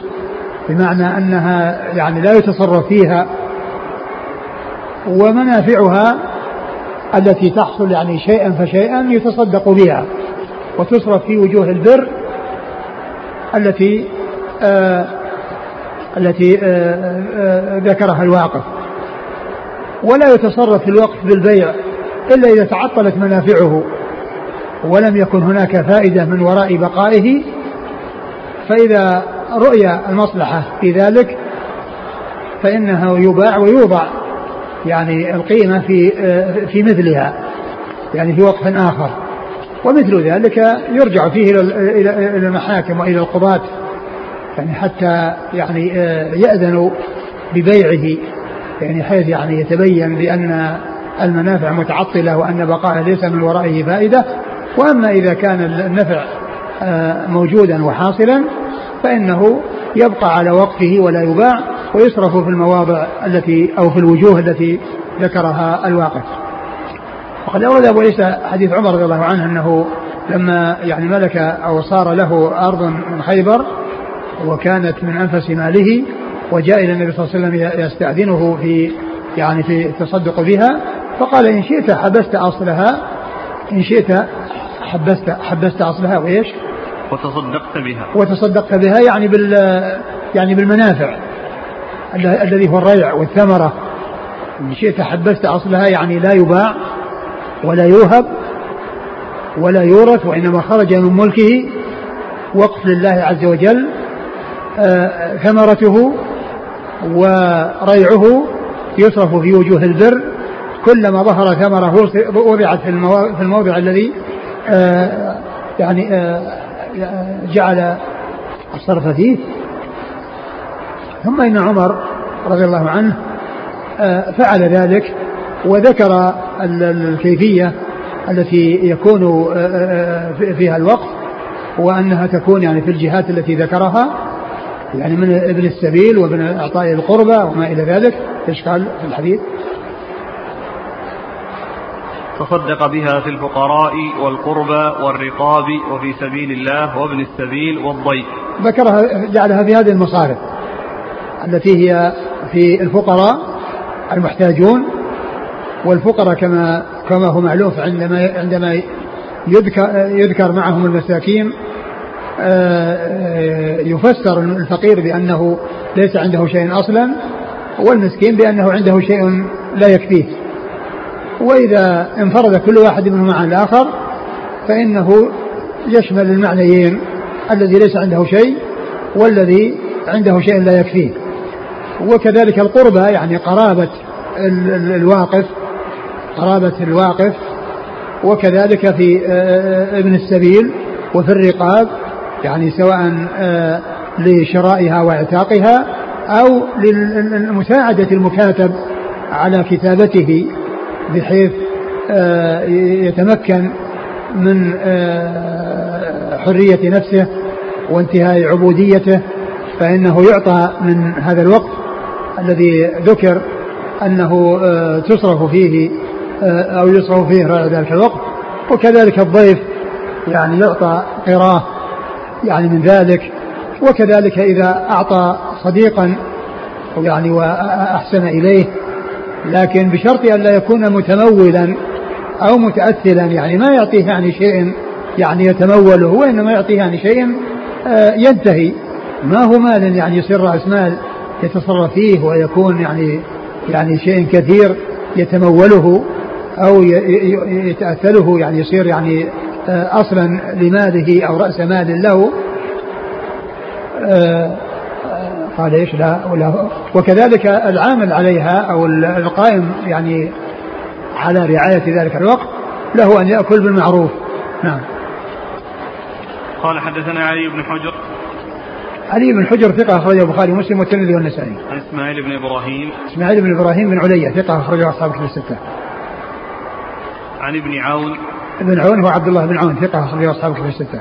بمعنى أنها يعني لا يتصرف فيها ومنافعها التي تحصل يعني شيئا فشيئا يتصدق بها وتصرف في وجوه البر التي آه التي آه آه ذكرها الواقف. ولا يتصرف في الوقف بالبيع إلا إذا تعطلت منافعه ولم يكن هناك فائدة من وراء بقائه. فإذا رؤي المصلحة في ذلك فإنه يباع ويوضع. يعني القيمة في في مثلها يعني في وقف آخر. ومثل ذلك يرجع فيه إلى المحاكم وإلى القضاة يعني حتى يعني آه، يأذنوا ببيعه يعني حيث يعني يتبين بأن المنافع متعطلة وأن بقاءه ليس من ورائه فائدة. وأما إذا كان النفع آه، موجودا وحاصلا فإنه يبقى على وقفه ولا يباع. ويصرف في المواضع التي أو في الوجوه التي ذكرها الواقف. وقد أورد أبو عيسى حديث عمر رضي الله عنه أنه لما يعني ملك أو صار له أرض من خيبر وكانت من أنفس ماله وجاء إلى النبي صلى الله عليه وسلم يستأذنه في يعني في التصدق بها فقال إن شئت حبست أصلها إن شئت حبست حبست أصلها وإيش؟
وتصدقت بها.
وتصدقت بها يعني بال يعني بالمنافع. الذي هو الريع والثمرة. إن شئت حبست أصلها يعني لا يباع ولا يوهب ولا يورث وإنما خرج من ملكه وقف لله عز وجل آه، ثمرته وريعه يصرف في وجوه البر. كلما ظهر ثمره وضعت في الموضع الذي آه، يعني آه، جعل الصرف فيه ثم إن عمر رضي الله عنه فعل ذلك وذكر الكيفية التي يكون آه، آه، آه، فيها الوقف وأنها تكون يعني في الجهات التي ذكرها يعني من ابن السبيل وابن إعطاء القربى وما إلى ذلك إيش قال في الحديث؟
تصدق بها في الفقراء والقربى والرقاب وفي سبيل الله وابن السبيل والضيف.
ذكرها جعلها في هذه المصارف. التي هي في الفقراء المحتاجون والفقراء كما كما هو معلوم عندما عندما يذكر يذكر معهم المساكين آه، يفسر الفقير بأنه ليس عنده شيء أصلا والمسكين بأنه عنده شيء لا يكفيه. وإذا انفرد كل واحد منهما عن الآخر فإنه يشمل المعنيين الذي ليس عنده شيء والذي عنده شيء لا يكفيه. وكذلك القربى يعني قرابة الواقف قرابة الواقف وكذلك في آه، آه، ابن السبيل وفي الرقاب يعني سواء آه، لشرائها واعتاقها أو لمساعدة المكاتب على كتابته بحيث يتمكن من حرية نفسه وانتهاء عبوديته فإنه يعطى من هذا الوقت الذي ذكر أنه تصرف فيه آه، أو يصرف فيه رأي ذلك الوقت. وكذلك الضيف يعني يعطى قراه يعني من ذلك. وكذلك إذا أعطى صديقا يعني وأحسن إليه. لكن بشرط أن لا يكون متمولا أو متأثلا. يعني ما يعطيه يعني شيء يعني يتموله وإنما يعطيه يعني شيء آه، ينتهي. ما هو مال يعني يصير رأس مال؟ يتصرف فيه ويكون يعني يعني شيء كثير يتموله أو يتأثله يعني يصير يعني آه، أصلا لماله أو رأس مال له. آه، قال إيش؟ لا ولا. وكذلك العامل عليها أو القائم يعني على رعاية ذلك الوقت له أن يأكل بالمعروف. نعم.
قال حدثنا علي بن حجر.
علي بن حجر ثقة أخرجه البخاري ومسلم والترمذي والنسائي.
عن إسماعيل بن إبراهيم.
إسماعيل بن إبراهيم بن علية ثقة أخرجه أصحاب كتب الستة.
عن ابن عون
ابن عون هو عبد الله بن عون ثقة أخرجه أصحاب كتب الستة.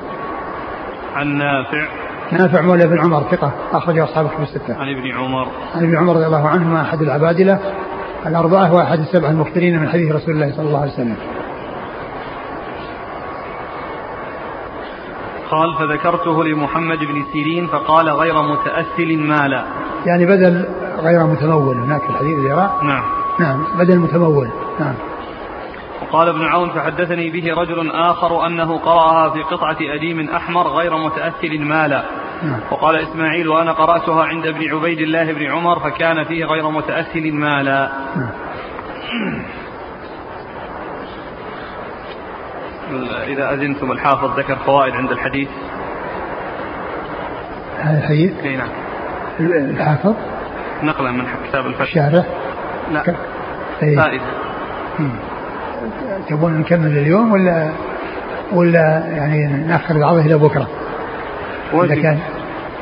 عن نافع
نافع مولى بن عمر ثقة أخرجه أصحاب كتب الستة.
عن ابن عمر
عن ابن عمر رضي الله عنهما أحد العبادلة الأربعة وأحد السبع المكثرين من حديث رسول الله صلى الله عليه وسلم.
قال فذكرته لمحمد بن سيرين فقال غير متأثل مالا.
يعني بدل غير متمول هناك في الحديث اللي
نعم.
نعم. بدل متمول نعم.
وقال ابن عون فحدثني به رجل آخر أنه قرأها في قطعة أديم أحمر غير متأثل مالا. نعم. وقال إسماعيل وأنا قرأتها عند ابن عبيد الله بن عمر فكان فيه غير متأثل مالا. نعم. إذا أذنتم الحافظ ذكر فوائد عند الحديث.
هذا الحديث؟
إي نعم.
الحافظ؟
نقلا من كتاب الفتح.
الشارح؟
لا. فائدة
تبون نكمل اليوم ولا ولا يعني نأخر بعضه إلى بكرة؟ إذا كان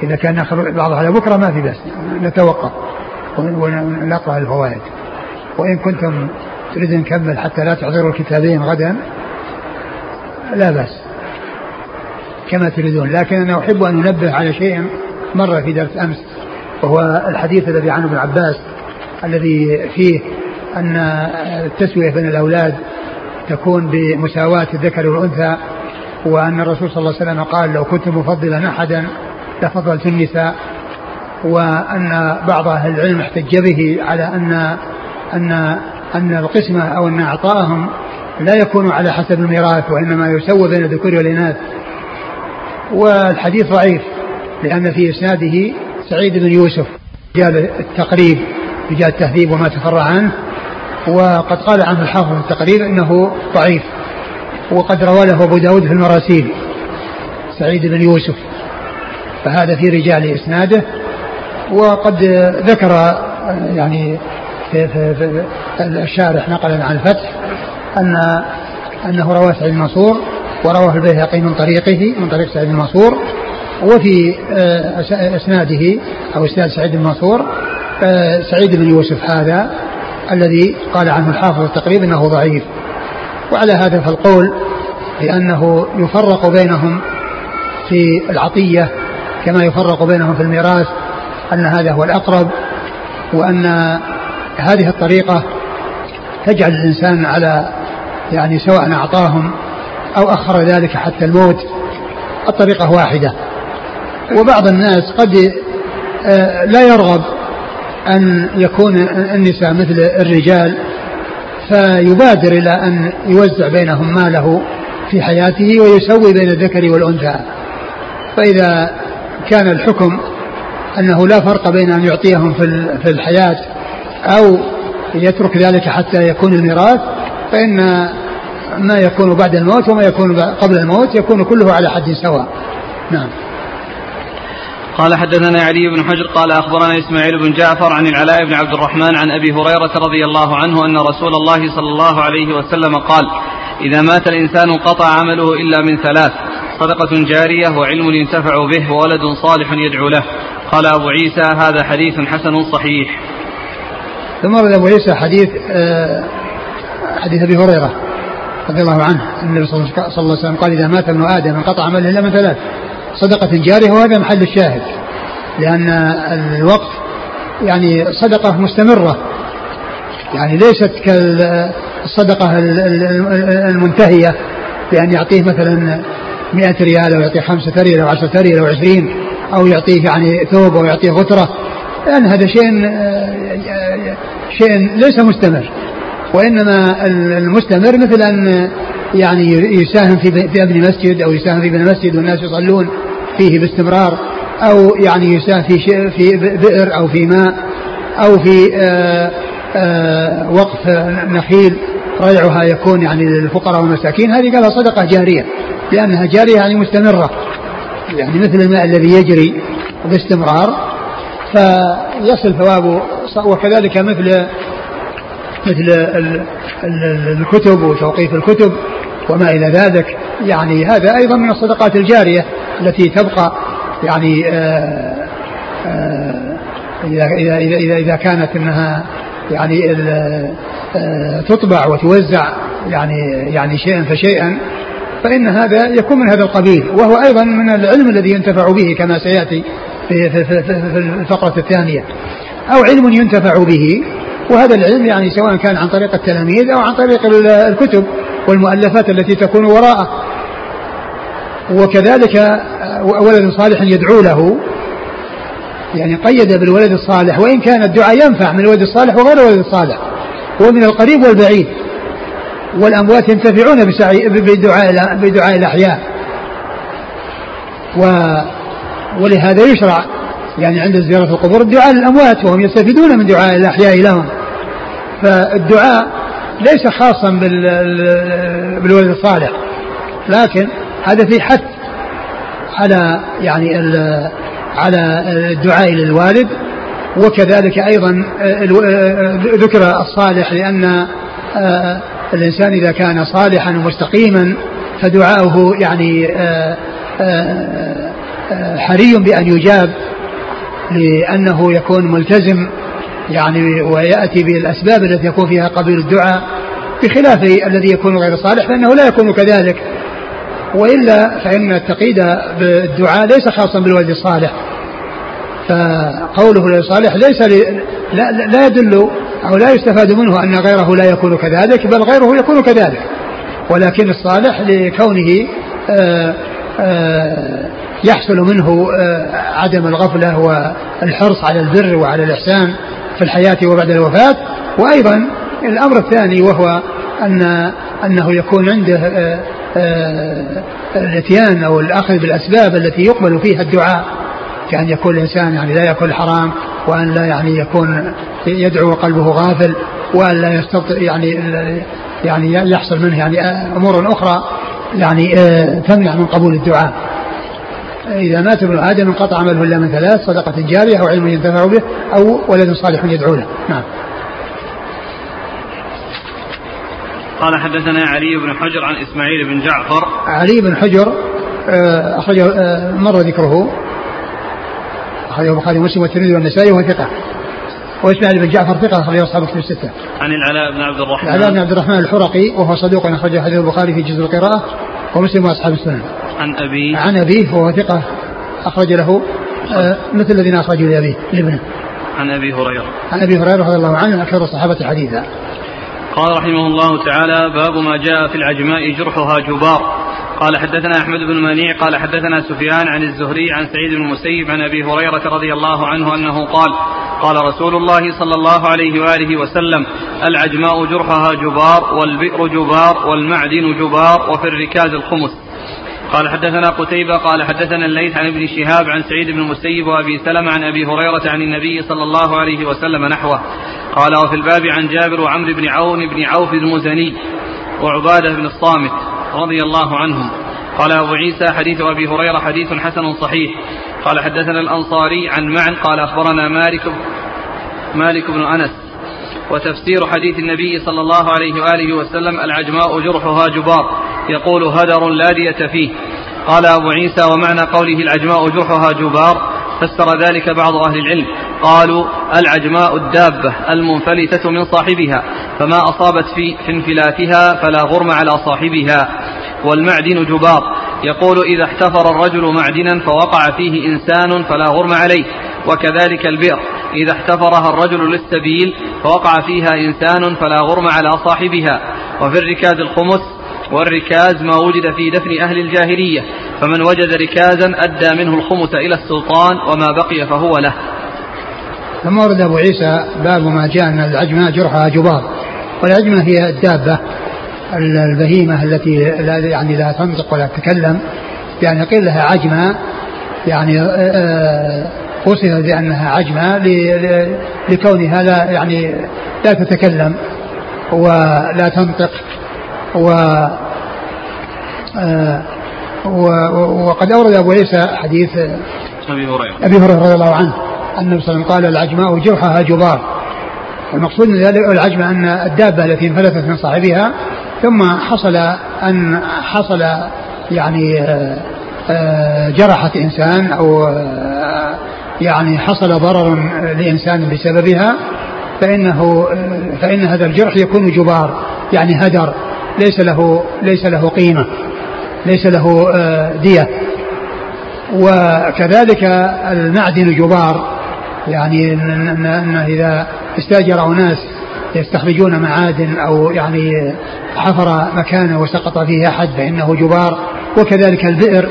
إذا كان نأخر بعضه إلى بكرة ما في بس نتوقف ونقرأ الفوائد. وإن كنتم تريدون نكمل حتى لا تحضروا الكتابين غدا لا بأس. كما تريدون. لكن أنا أحب أن أنبه على شيء مر في درس أمس وهو الحديث الذي عن ابن عباس الذي فيه أن التسوية بين الأولاد تكون بمساواة الذكر والأنثى وأن الرسول صلى الله عليه وسلم قال لو كنت مفضلا أحدا لفضلت النساء. وأن بعض أهل العلم احتج به على أن أن أن القسمة أو أن إعطائهم لا يكون على حسب الميراث وإنما يسوى بين الذكور والإناث. والحديث ضعيف لأن في إسناده سعيد بن يوسف رجال التقريب رجال التهذيب وما تفرع عنه. وقد قال عنه الحافظ في التقريب إنه ضعيف وقد روى له أبو داود في المراسيل سعيد بن يوسف. فهذا في رجال إسناده. وقد ذكر يعني في, في, في الشارح نقلا عن الفتح. أن أنه رواه سعيد بن منصور ورواه البيهقي من طريقه من طريق سعيد بن منصور. وفي آه، إسناده أو إسناد سعيد بن منصور آه، سعيد بن يوسف هذا الذي قال عنه الحافظ التقريب إنه ضعيف. وعلى هذا فالقول بأنه يفرق بينهم في العطية كما يفرق بينهم في الميراث أن هذا هو الأقرب وأن هذه الطريقة تجعل الإنسان على يعني سواء أعطاهم أو أخر ذلك حتى الموت الطريقة واحدة. وبعض الناس قد آه، لا يرغب أن يكون النساء مثل الرجال فيبادر إلى أن يوزع بينهم ماله في حياته ويسوي بين الذكر والأنثى. فإذا كان الحكم أنه لا فرق بين أن يعطيهم في الحياة أو يترك ذلك حتى يكون الميراث فإن ما يكون بعد الموت وما يكون قبل الموت يكون كله على حد سواء. نعم.
قال حدثنا علي بن حجر قال أخبرنا إسماعيل بن جعفر عن العلاء بن عبد الرحمن عن أبي هريرة رضي الله عنه أن رسول الله صلى الله عليه وسلم قال إذا مات الإنسان انقطع عمله إلا من ثلاث صدقة جارية وعلم ينتفع به وولد صالح يدعو له. قال أبو عيسى هذا حديث حسن صحيح.
ثم ورد أبو عيسى حديث آه، حديث أبي هريرة رضي الله عنه النبي صلى الله عليه وسلم قال إذا مات ابن آدم انقطع عمله إلا من ثلاث صدقة جارية وهذا محل الشاهد لأن الوقف يعني صدقة مستمرة يعني ليست كالصدقة المنتهية بأن يعطيه مثلا مئة ريال أو يعطيه خمسة ريال أو عشرة ريال أو عشرين أو يعطيه يعني ثوب أو يعطيه غترة لأن هذا شيء شيء ليس مستمر. وإنما المستمر مثل أن يعني يساهم في في ابن مسجد أو يساهم في ابن مسجد والناس يصلون فيه باستمرار أو يعني يساهم في في بئر أو في ماء أو في آآ آآ وقف نخيل ريعها يكون يعني للفقراء والمساكين. هذه قالها صدقة جارية لأنها جارية يعني مستمرة. يعني مثل الماء الذي يجري باستمرار فيصل ثوابه وكذلك مثل مثل الكتب وتوقيف الكتب وما إلى ذلك. يعني هذا أيضا من الصدقات الجارية التي تبقى يعني آه، آه، إذا, إذا, إذا, إذا, كانت أنها يعني آه، تطبع وتوزع يعني يعني شيئا فشيئا فإن هذا يكون من هذا القبيل. وهو أيضا من العلم الذي ينتفع به كما سيأتي في, في, في, في الفقرة الثانية. أو علم ينتفع به وهذا العلم يعني سواء كان عن طريق التلاميذ أو عن طريق الكتب والمؤلفات التي تكون وراءه. وكذلك ولد صالح يدعو له. يعني قيد بالولد الصالح وإن كان الدعاء ينفع من الولد الصالح وغير الولد الصالح. ومن القريب والبعيد. والأموات ينتفعون بدعاء بدعاء الأحياء. و ولهذا يشرع يعني عند زيارة القبور الدعاء للأموات وهم يستفيدون من دعاء الأحياء لهم. فالدعاء ليس خاصا بالولد الصالح لكن هذا في حث على يعني على الدعاء للوالد. وكذلك أيضا ذكر الصالح لأن الإنسان إذا كان صالحا ومستقيما فدعاؤه يعني حري بأن يجاب. لأنه يكون ملتزم يعني ويأتي بالأسباب التي يكون فيها قبيل الدعاء بخلاف الذي يكون غير صالح فإنه لا يكون كذلك. وإلا فإن التقييد بالدعاء ليس خاصا بالولد الصالح. فقوله الولد الصالح ليس لا, لا يدل أو لا يستفاد منه أن غيره لا يكون كذلك بل غيره يكون كذلك. ولكن الصالح لكونه آآ آآ يحصل منه عدم الغفلة والحرص على البر وعلى الإحسان في الحياة وبعد الوفاة. وأيضا الأمر الثاني وهو أن أنه يكون عنده الإتيان أو الأخذ بالأسباب التي يقبل فيها الدعاء. كأن يكون الإنسان يعني لا يأكل حرام وأن لا يعني يكون يدعو وقلبه غافل وأن لا يستطيع يعني يعني يحصل منه يعني أمور أخرى يعني تمنع من قبول الدعاء. إذا مات ابن آدم انقطع عمله إلا من ثلاث صدقة جارية أو علم ينتفع به أو ولد صالح يدعو له نعم
قال حدثنا علي بن حجر عن إسماعيل بن جعفر
علي بن حجر آه، أخرجه آه، مر ذكره أخرجه البخاري ومسلم والترمذي والنسائي وهو ثقة وإسماعيل بن جعفر ثقة أخرجه أصحاب الكتب الستة.
عن العلاء بن عبد الرحمن.
العلاء بن عبد الرحمن الحرقي وهو صدوق أخرجه حديث البخاري في جزء القراءة ومسلم وأصحاب السنن.
عن أبيه.
عن أبيه وهو ثقة أخرج له آه، مثل الذين أخرجوا لأبيه لابنه.
عن أبي هريرة.
عن أبي هريرة رضي الله عنه أكثر الصحابة حديثا.
قال رحمه الله تعالى باب ما جاء في العجماء جرحها جبار قال حدثنا أحمد بن منيع قال حدثنا سفيان عن الزهري عن سعيد بن المسيب عن أبي هريرة رضي الله عنه أنه قال قال رسول الله صلى الله عليه وآله وسلم العجماء جرحها جبار والبئر جبار والمعدن جبار وفي الركاز الخمس قال حدثنا قتيبة قال حدثنا الليث عن ابن شهاب عن سعيد بن المسيب وأبي سلمة عن أبي هريرة عن النبي صلى الله عليه وسلم نحوه. قال وفي الباب عن جابر وعمرو بن عون بن عوف المزني وعبادة بن الصامت رضي الله عنهم. قال أبو عيسى حديث أبي هريرة حديث حسن صحيح. قال حدثنا الأنصاري عن معن قال أخبرنا مالك مالك بن أنس. وتفسير حديث النبي صلى الله عليه وآله وسلم العجماء جرحها جبار. يقول هدر لا دية فيه. قال أبو عيسى ومعنى قوله العجماء جرحها جبار فسر ذلك بعض أهل العلم. قالوا العجماء الدابة المنفلتة من صاحبها فما أصابت في, في انفلاتها فلا غرم على صاحبها. والمعدن جبار. يقول إذا احتفر الرجل معدنا فوقع فيه إنسان فلا غرم عليه وكذلك البئر. إذا احتفرها الرجل للسبيل فوقع فيها إنسان فلا غرم على صاحبها. وفي الركاز الخمس والركاز ما وجد في دفن أهل الجاهلية فمن وجد ركازا أدى منه الخمس إلى السلطان وما بقي فهو له.
ثم ورد أبو عيسى باب ما جاء أن العجمة جرحها جبار. والعجمة هي الدابة البهيمة التي لا يعني لا تنطق ولا تتكلم. يعني قيل لها عجمة يعني آه، آه، وصفت بأنها عجمة لكونها لا يعني لا تتكلم ولا تنطق. و آه، وقد أورد أبو عيسى حديث
أبي هريرة.
أبي هريرة رضي الله عنه أن النبي صلى الله عليه وسلم قال العجماء جرحها جبار. المقصود من ذلك العجمة أن الدابة التي انفلتت من صاحبها ثم حصل أن حصل يعني آه، آه، جرحت إنسان أو يعني حصل ضرر لإنسان بسببها فإنه فإن هذا الجرح يكون جبار يعني هدر. ليس له ليس له قيمة ليس له دية. وكذلك المعدن جبار. يعني أن إذا استاجر أناس يستخرجون معادن أو يعني حفر مكانه وسقط فيه أحد فإنه جبار. وكذلك البئر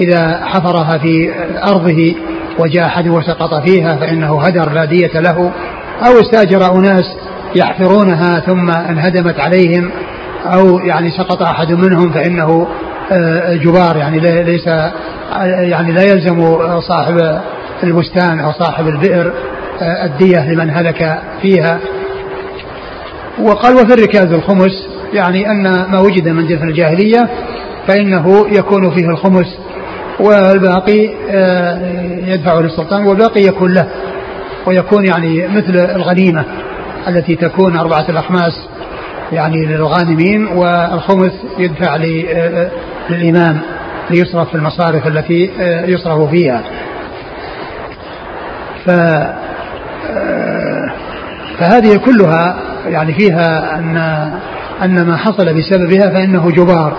إذا حفرها في أرضه وجاء أحد وسقط فيها فإنه هدر لا دية له. أو استاجر أناس يحفرونها ثم انهدمت عليهم أو يعني سقط أحد منهم فإنه آه، جبار يعني ليس يعني لا يلزم صاحب البستان أو صاحب البئر آه، الدية لمن هلك فيها. وقال وفي الركاز الخمس يعني أن ما وجد من دفن الجاهلية فإنه يكون فيه الخمس والباقي آه، يدفعه للسلطان والباقي يكون له ويكون يعني مثل الغنيمة التي تكون أربعة الأخماس. يعني للغانمين والخمس يدفع آه، للإمام ليصرف في المصارف التي يصرف فيها. ف فهذه كلها يعني فيها أن أن ما حصل بسببها فإنه جبار.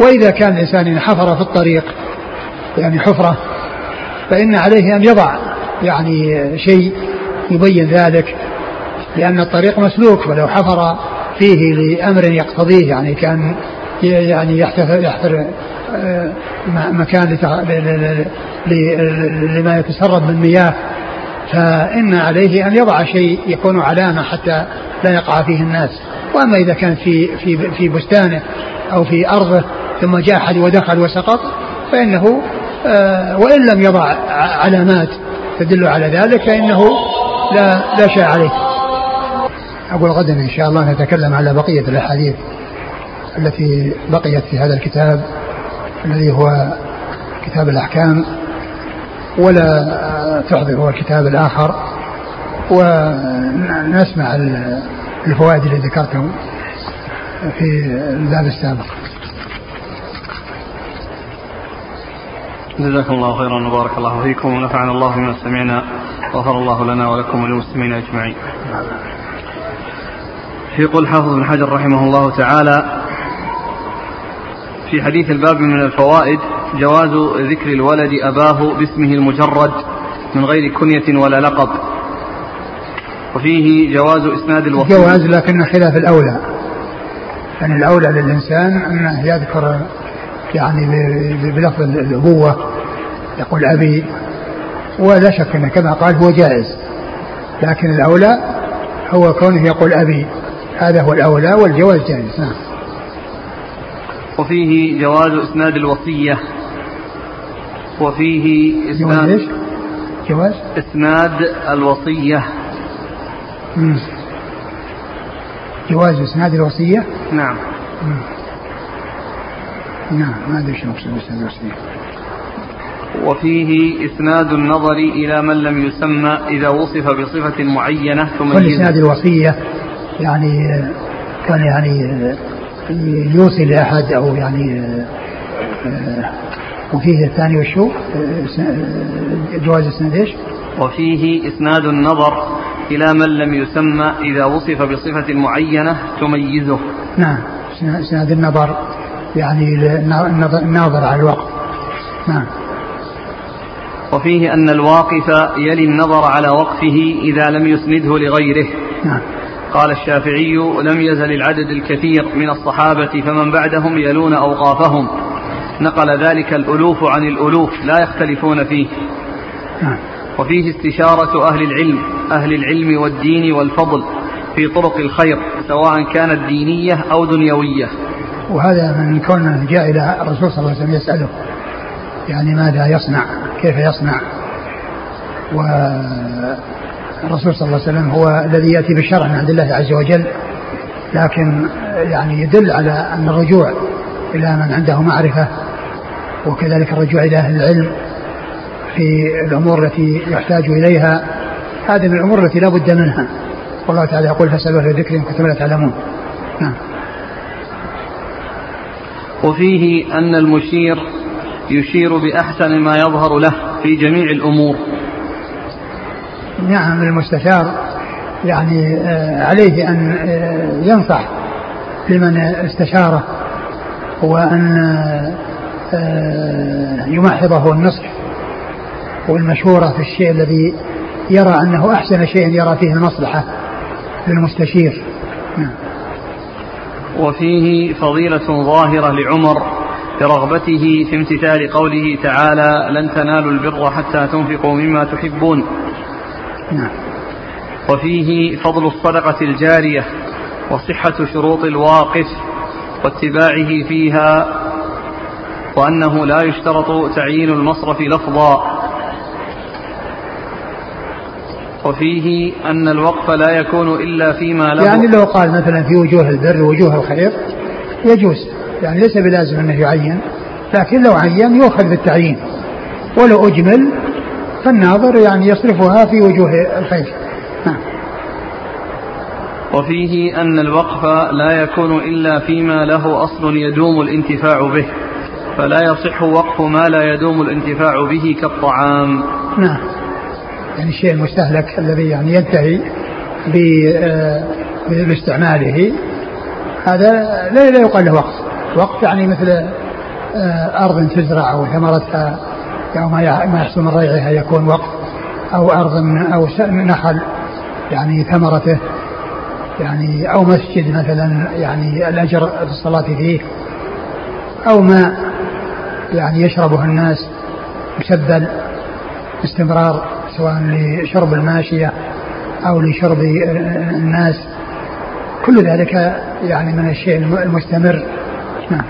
وإذا كان الإنسان حفر في الطريق يعني حفرة فإن عليه أن يضع يعني شيء يبين ذلك لأن الطريق مسلوك ولو حفر فيه لأمر يقتضيه يعني كان يعني يحتفر, آه، مكان لما يتسرب من مياه. فإن عليه أن يضع شيء يكون علامة حتى لا يقع فيه الناس. وأما إذا كان في في في بستانه أو في أرضه ثم جاء أحد ودخل وسقط فإنه آه، وإن لم يضع علامات تدل على ذلك فإنه لا لا شيء عليه. أقول غدا إن شاء الله نتكلم على بقية الأحاديث التي بقيت في هذا الكتاب الذي هو كتاب الأحكام ولا تحضر هو الكتاب الآخر ونسمع الفوائد اللي ذكرته في الباب السابق
جزاكم الله خيرا وبارك الله فيكم ونفعنا الله بما سمعنا وغفر الله لنا ولكم وللمسلمين أجمعين. يقول حافظ بن حجر رحمه الله تعالى في حديث الباب من الفوائد جواز ذكر الولد أباه باسمه المجرد من غير كنية ولا لقب. وفيه جواز إسناد الوصية.
جواز لكن خلاف الأولى. يعني الأولى للإنسان أنه يذكر يعني بلفظ الأبوة يقول أبي. ولا شك أنه كما قال هو جائز لكن الأولى هو كونه يقول أبي. هذا هو الأولى والجواز جائز نعم.
وفيه جواز إسناد الوصية. وفيه إسناد
جواز جواز؟
إسناد الوصية.
مم. جواز إسناد الوصية؟
نعم.
مم. نعم ما أدري شو مقصود إسناد الوصية.
وفيه إسناد النظر إلى من لم يسمى إذا وصف بصفة معينة
تميز إسناد الوصية. يعني كان يعني يوصي لأحد أو يعني وفيه الثاني وشو؟ جواز إسناد إيش؟
وفيه إسناد النظر إلى من لم يسمى إذا وصف بصفة معينة تميزه.
نعم إسناد النظر يعني الناظر على الوقت. نعم.
وفيه أن الواقف يلي النظر على وقفه إذا لم يسنده لغيره.
نعم.
قال الشافعي لم يزل العدد الكثير من الصحابة فمن بعدهم يلون أوقافهم. نقل ذلك الألوف عن الألوف لا يختلفون فيه.
نعم.
وفيه استشارة أهل العلم أهل العلم والدين والفضل في طرق الخير سواء كانت دينية أو دنيوية.
وهذا من كونه جاء إلى الرسول صلى الله عليه وسلم يسأله يعني ماذا يصنع كيف يصنع والرسول صلى الله عليه وسلم هو الذي يأتي بالشرع من عند الله عز وجل لكن يعني يدل على أن الرجوع إلى من عنده معرفة وكذلك الرجوع إلى أهل العلم في الأمور التي يحتاج إليها. هذه من الأمور التي لا بد منها. والله تعالى يقول فاسألوا أهل الذكر إن كنتم لا تعلمون. نعم.
وفيه أن المشير يشير بأحسن ما يظهر له في جميع الأمور.
نعم المستشار يعني آه، عليه أن آه، ينصح لمن استشاره وأن آه، يمحضه النصح والمشورة في الشيء الذي يرى أنه أحسن شيء يرى فيه المصلحة للمستشير نعم.
وفيه فضيلة ظاهرة لعمر برغبته في امتثال قوله تعالى لن تنالوا البر حتى تنفقوا مما تحبون
نعم.
وفيه فضل الصدقة الجارية وصحة شروط الواقف واتباعه فيها وأنه لا يشترط تعيين المصرف لفظا. وفيه أن الوقف لا يكون إلا فيما له.
يعني لو قال مثلا في وجوه البر ووجوه الخير يجوز. يعني ليس بلازم أنه يعين لكن لو عين يؤخذ بالتعيين. ولو أجمل فالناظر يعني يصرفها في وجوه الخير. نعم.
وفيه أن الوقف لا يكون إلا فيما له أصل يدوم الانتفاع به فلا يصح وقف ما لا يدوم الانتفاع به كالطعام.
نعم. يعني الشيء المستهلك الذي يعني ينتهي باستعماله هذا لا لا يقال له وقف. وقف يعني مثل آه، أرض تزرع أو ثمرتها أو ما يحصل من ريعها يكون وقف أو أرض أو نخل يعني ثمرته يعني أو مسجد مثلا يعني الأجر في الصلاة فيه أو ماء يعني يشربه الناس مسبل باستمرار سواء لشرب الماشية أو لشرب الناس. كل ذلك يعني من الشيء المستمر. نعم.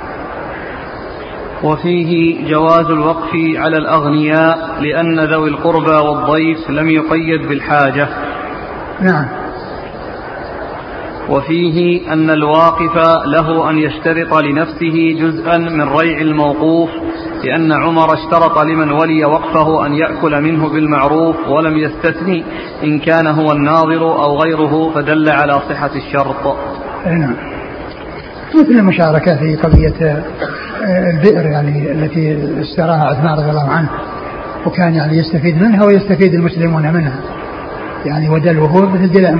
وفيه جواز الوقف على الأغنياء لأن ذوي القربى والضيف لم يقيد بالحاجة.
نعم.
وفيه أن الواقف له أن يشترط لنفسه جزءا من ريع الموقوف لأن عمر اشترط لمن ولي وقفه أن يأكل منه بالمعروف ولم يستثني إن كان هو الناظر أو غيره فدل على صحة الشرط.
نعم. مثل المشاركة في قضية البئر يعني التي اشتراها عثمان رضي الله عنه وكان يعني يستفيد منها ويستفيد المسلمون منها. يعني ودلوه مثل دلاء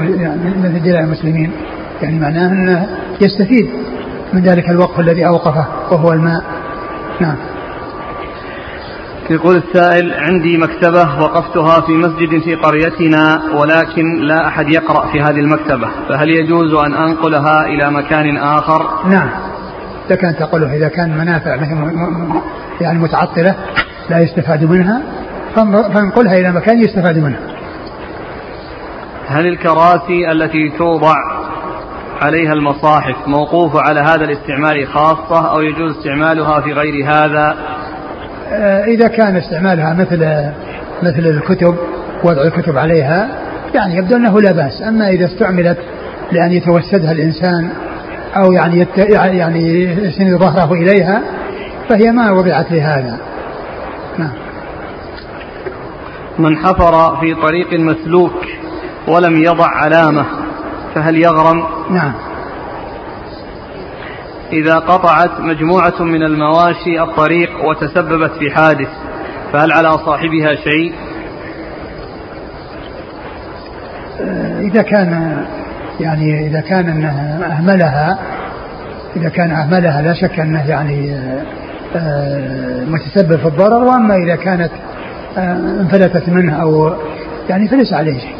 مثل دلاء المسلمين. يعني معناه أنه يستفيد من ذلك الوقف الذي أوقفه وهو الماء. نعم.
يقول السائل عندي مكتبة وقفتها في مسجد في قريتنا ولكن لا أحد يقرأ في هذه المكتبة فهل يجوز أن أنقلها إلى مكان آخر؟
نعم. كان تقوله إذا كان منافع يعني متعطلة لا يستفاد منها فانقلها إلى مكان يستفاد منها.
هل الكراسي التي توضع عليها المصاحف موقوفة على هذا الاستعمال خاصة أو يجوز استعمالها في غير هذا؟
آه، إذا كان استعمالها مثل مثل الكتب وضع الكتب عليها يعني يبدو أنه لا بأس. أما إذا استعملت لأن يتوسدها الإنسان أو يعني يت... يعني يسند ظهره إليها فهي ما وضعت لهذا نعم
من حفر في طريق مسلوك ولم يضع علامة فهل يغرم؟
نعم
إذا قطعت مجموعة من المواشي الطريق وتسببت في حادث فهل على صاحبها شيء؟
إذا كان يعني إذا كان أنه أهملها إذا كان أهملها لا شك أنه يعني آه، متسبب في الضرر. وأما إذا كانت آه، انفلتت منه أو يعني فليس عليه شيء.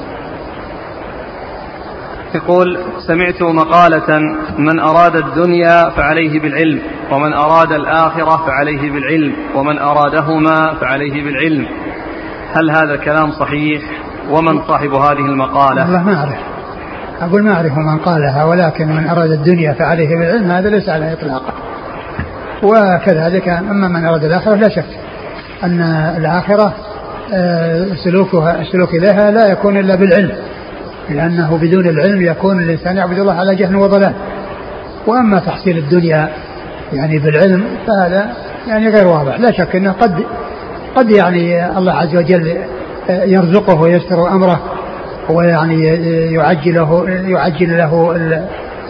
يقول سمعت مقالة من أراد الدنيا فعليه بالعلم ومن أراد الآخرة فعليه بالعلم ومن أرادهما فعليه بالعلم. هل هذا الكلام صحيح؟ ومن صاحب هذه المقالة؟
والله ما أعرف. أقول ما أعرف من قالها ولكن من أراد الدنيا فعليه بالعلم هذا ليس على إطلاقه وكذلك أما من أراد الآخرة لا شك أن الآخرة آه، سلوكها السلوك إليها لا يكون إلا بالعلم لأنه بدون العلم يكون الإنسان يعبد الله على جهل وضلال. وأما تحصيل الدنيا يعني بالعلم فهذا يعني غير واضح. لا شك أنه قد قد يعني الله عز وجل يرزقه ويستر أمره. ويعني يعجله يعجل له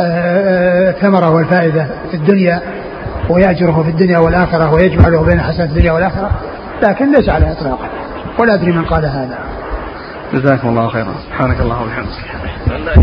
الثمرة والفائدة في الدنيا ويأجره في الدنيا والآخرة ويجمع له بين حسنات الدنيا والآخرة. لكن ليس على إطلاقه ولا أدري من قال هذا.
جزاكم الله خيرا. سبحانك اللهم وبحمدك.